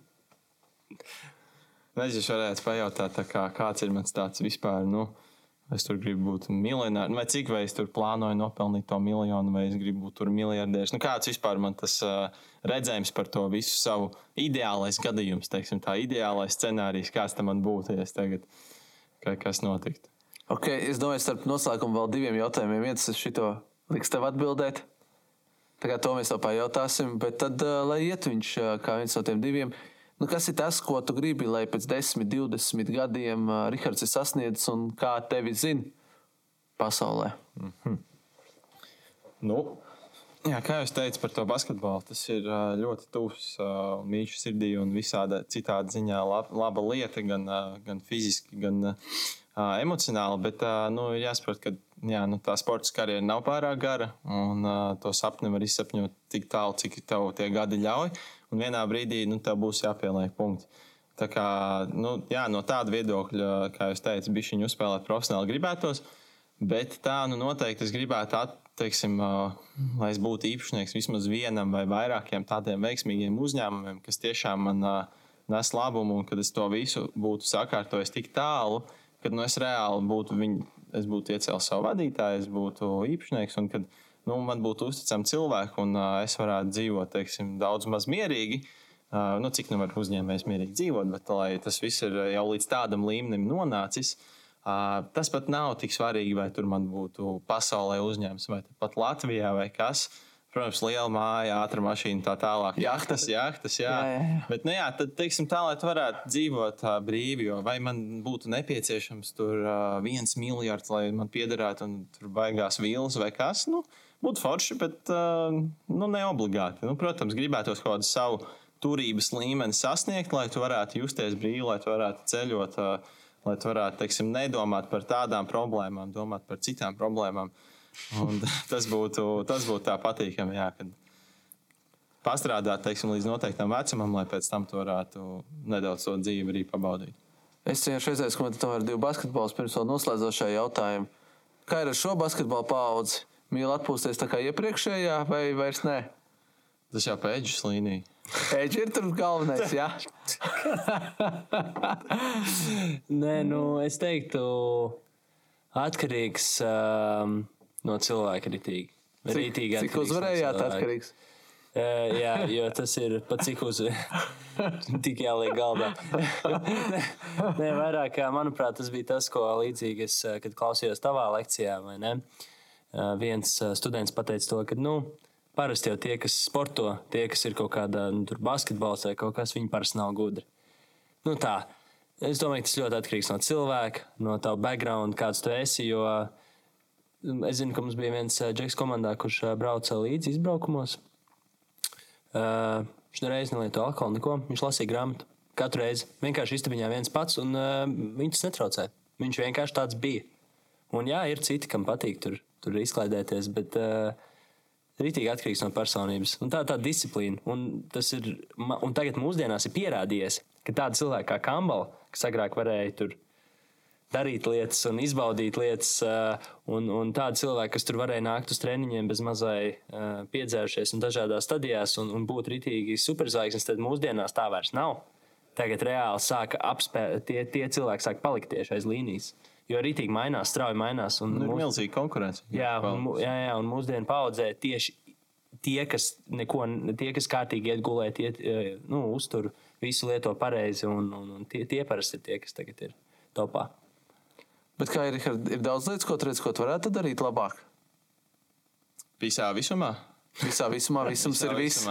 Nezinu, varētu pajautāt, kā, kāds ir mans tāds vispār. Nu, es tur gribu būt miljonārs, vai cik vai es tur plānoju nopelnīt to miljonu, vai es gribu būt miljardieris. Nu, kāds vispār man tas uh, redzējums par to visu savu ideālais gadījums, teiksim, tā ideālais scenārijs, kāds tam būtu, ja es tagad kas notiktu. Okay, es domāju, starp noslēgumu vēl diviem jautājumiem. Viens es šito liks tev atbildēt. Tā kā to mēs vēl pajautāsim, bet tad, uh, lai iet viņš uh, kā viens no tiem diviem, Nu, kas ir tas, ko tu gribi, lai pēc 10, 20 gadiem uh, Rihards ir sasniedzis un kā tevi zina pasaulē? Mm -hmm. nu, jā, kā jau teicu par to basketbolu, tas ir uh, ļoti tuvs uh, mīļš sirdī un visādi citādi ziņā laba, laba lieta, gan, uh, gan fiziski, gan uh, emocionāli. Bet uh, nu, jāsaprot, ka jā, nu, tā sporta karjera nav pārāk gara un uh, to sapni var izsapņot tik tālu, cik tev tie gadi ļauj un vienā brīdī nu, tev būs jāpieliek punkti. Tā kā, nu, jā, no tāda viedokļa, kā jūs teicāt, bija viņa uzspēlēt profesionāli gribētos, bet tā nu, noteikti es gribētu, at, teiksim, uh, lai es būtu īpašnieks vismaz vienam vai vairākiem tādiem veiksmīgiem uzņēmumiem, kas tiešām man uh, nes labumu un kad es to visu būtu sakārtojis tik tālu, kad nu, es reāli būtu viņu, es būtu iecēlis savu vadītāju, es būtu īpašnieks un kad nu, man būtu uzticami cilvēki, un uh, es varētu dzīvot teiksim, daudz maz mierīgi. Uh, nu, cik nu var uzņēmējs mierīgi dzīvot, bet lai tas viss ir jau līdz tādam līmenim nonācis, uh, tas pat nav tik svarīgi, vai tur man būtu pasaulē uzņēmums, vai pat Latvijā, vai kas. Protams, liela māja, ātrā mašīna, tā tālāk. Jahtas, jahtas, jā. jā, jā, jā. Bet, nu, jā, tad, teiksim, tā, lai tu varētu dzīvot uh, brīvi, jo vai man būtu nepieciešams tur uh, viens miljards, lai man piederētu, un tur baigās vīles vai kas. Nu, uh, būtu forši, bet uh, nu, ne obligāti. Nu, protams, gribētos kaut kādu savu turības līmeni sasniegt, lai tu varētu justies brīvi, lai tu varētu ceļot, uh, lai tu varētu teiksim, nedomāt par tādām problēmām, domāt par citām problēmām. Un *laughs* tas būtu, tas būtu tā patīkami, jā, kad pastrādāt teiksim, līdz noteiktam vecumam, lai pēc tam tu varētu nedaudz to dzīvi arī pabaudīt. Es cienīju reizēs komentēju ar divu basketbolu pirms vēl noslēdzošā jautājuma. Kā ir ar šo basketbolu paudzi? Mīl atpūsties tā kā iepriekšējā, vai vairs ne? Tas jau pēdējais līnija. Pēdējais ir tur galvenais, jā. Nē, nu, es teiktu, atkarīgs um, no cilvēka ritīgi. Rītīgi cik, cik uzvarējāt no atkarīgs? Uh, jā, jo tas ir pat cik uz *laughs* tik jāliek galdā. Nē, vairāk, manuprāt, tas bija tas, ko līdzīgi es, kad klausījos tavā lekcijā, vai ne? Uh, viens students pateica to, ka, nu, parasti jau tie, kas sporto, tie, kas ir kaut kādā nu, basketbols vai kaut kas, viņi parasti nav gudri. Nu, tā. Es domāju, tas ļoti atkarīgs no cilvēka, no tava background, kāds tu esi. Jo es zinu, ka mums bija viens džeks komandā, kurš brauca līdzi izbraukumos. Uh, viņš nereiz nelieto alkoholu, neko. Viņš lasīja grāmatu. Katru reizi vienkārši istabiņā viens pats, un uh, viņš netraucēja. Viņš vienkārši tāds bija. Un jā, ir citi, kam patīk tur tur izklaidēties. Bet, uh, Rītīgi atkarīgs no personības. Un tā ir tā disciplīna. Un, ir, un tagad mūsdienās ir pierādījies, ka tāda cilvēka kā Kambala, kas agrāk varēja tur darīt lietas un izbaudīt lietas, uh, un, un tādi cilvēki, kas tur varēja nākt uz treniņiem bez mazai uh, piedzērušies un dažādās stadijās un, un būt rītīgi superzvaigznes, tad mūsdienās tā vairs nav. Tagad reāli sāka apspēlēt, tie, tie cilvēki sāk palikt tieši aiz līnijas. Uh, Jo rītīgi mainās, strauji mainās. Un nu, ir mūs... milzīga konkurence. Jā, un, jā, jā, un mūsdienu paudzē tieši tie, kas, neko, tie, kas kārtīgi iet gulēt, iet, nu, uztur visu lieto pareizi, un, un, un tie, tie parasti ir tie, kas tagad ir topā. Bet kā ir, ir daudz lietas, ko tu redz, ko tu varētu darīt labāk? Visā visumā? Visā visumā, visums Visā ir viss.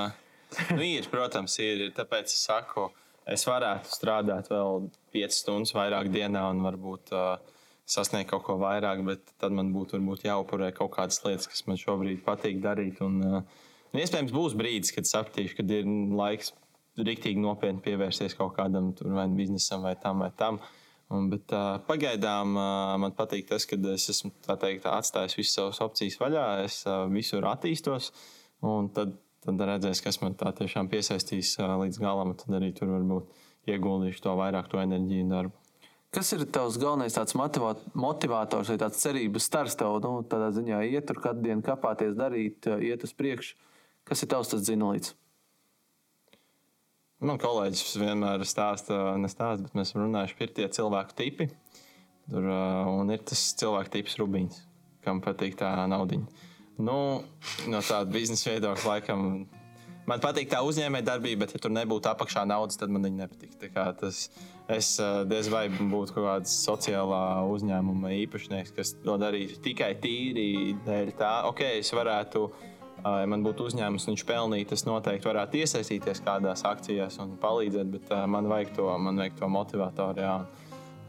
nu, ir, protams, ir. Tāpēc es saku, es varētu strādāt vēl 5 stundas vairāk dienā un varbūt uh, sasniegt kaut ko vairāk, bet tad man būtu varbūt, jāupurē kaut kādas lietas, kas man šobrīd patīk darīt. Un, uh, iespējams, būs brīdis, kad sapratīšu, kad ir laiks rīktīgi nopietni pievērsties kaut kādam vai biznesam vai tam vai tam. Un, bet, uh, pagaidām uh, man patīk tas, ka es esmu teikt, atstājis visas savas opcijas vaļā, es uh, visur attīstos. Tad, tad redzēs, kas man tā tiešām piesaistīs uh, līdz galam. Tad arī tur varbūt ieguldīšu to vairāk, to enerģiju un darbu. Kas ir tavs galvenais motivators vai tāds cerības stars tev, nu, tādā ziņā iet tur katru dienu kāpāties, darīt, iet uz priekšu? Kas ir tavs tas zinolīts? Man kolēģis vienmēr stāsta, nestāsta, bet mēs runājam, ir tie cilvēku tipi. Tur ir tas cilvēku tips Rubīns, kam patīk tā naudiņa. Nu, no tāda biznesa viedokļa, laikam, man patīk tā uzņēmējdarbība, bet, ja tur nebūtu apakšā naudas, tad man viņa nepatīk. Tas, es diez vai būtu kaut kāds sociālā uzņēmuma īpašnieks, kas to darītu tikai tīri dēļ tā, ok, es varētu. Ja man būtu uzņēmums, viņš pelnītu, es noteikti varētu iesaistīties kādās akcijās un palīdzēt, bet man vajag to, man vajag to motivatoru. Jā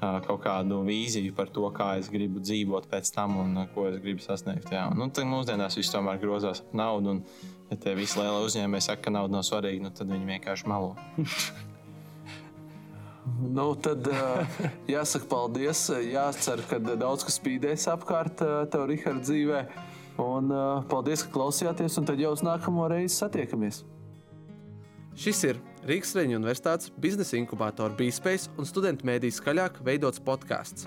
kaut kādu vīziju par to, kā es gribu dzīvot pēc tam un ko es gribu sasniegt. Jā. Nu, tad mūsdienās viss tomēr grozās ap naudu. Un, ja tie visi lielie uzņēmēji saka, ka nauda nav svarīga, nu, tad viņi vienkārši melo. *laughs* nu, tad jāsaka paldies. Jācer, ka daudz kas spīdēs apkārt tev, Rihards, dzīvē. Un paldies, ka klausījāties, un tad jau uz nākamo reizi satiekamies. Šis ir Rīgas Reņģa Universitātes biznesa inkubātora BeSpace un studentu mēdīs skaļāk veidots podkāsts.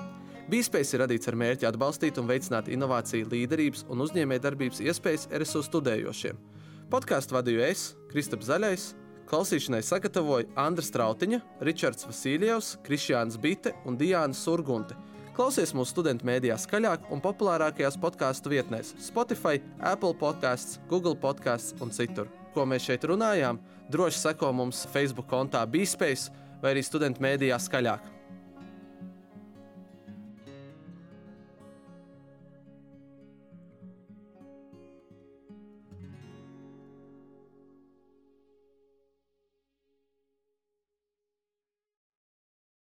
BeSpace ir radīts ar mērķi atbalstīt un veicināt inovāciju, līderības un uzņēmējdarbības iespējas RSU studējošiem. Podkāstu vadīju es, Kristaps Zaļais, klausīšanai sagatavoju Andris Trautiņa, Ričards Vasiljevs, Krišjāns Bite un Diāna Surgunte. Klausies mūsu studentu mēdījā skaļāk un populārākajās podkāstu vietnēs - Spotify, Apple podkāsts, Google podkāsts un citur. Ko mēs šeit runājām? Droši seko mums Facebook kontā BeSpace vai arī studentu mēdījā skaļāk.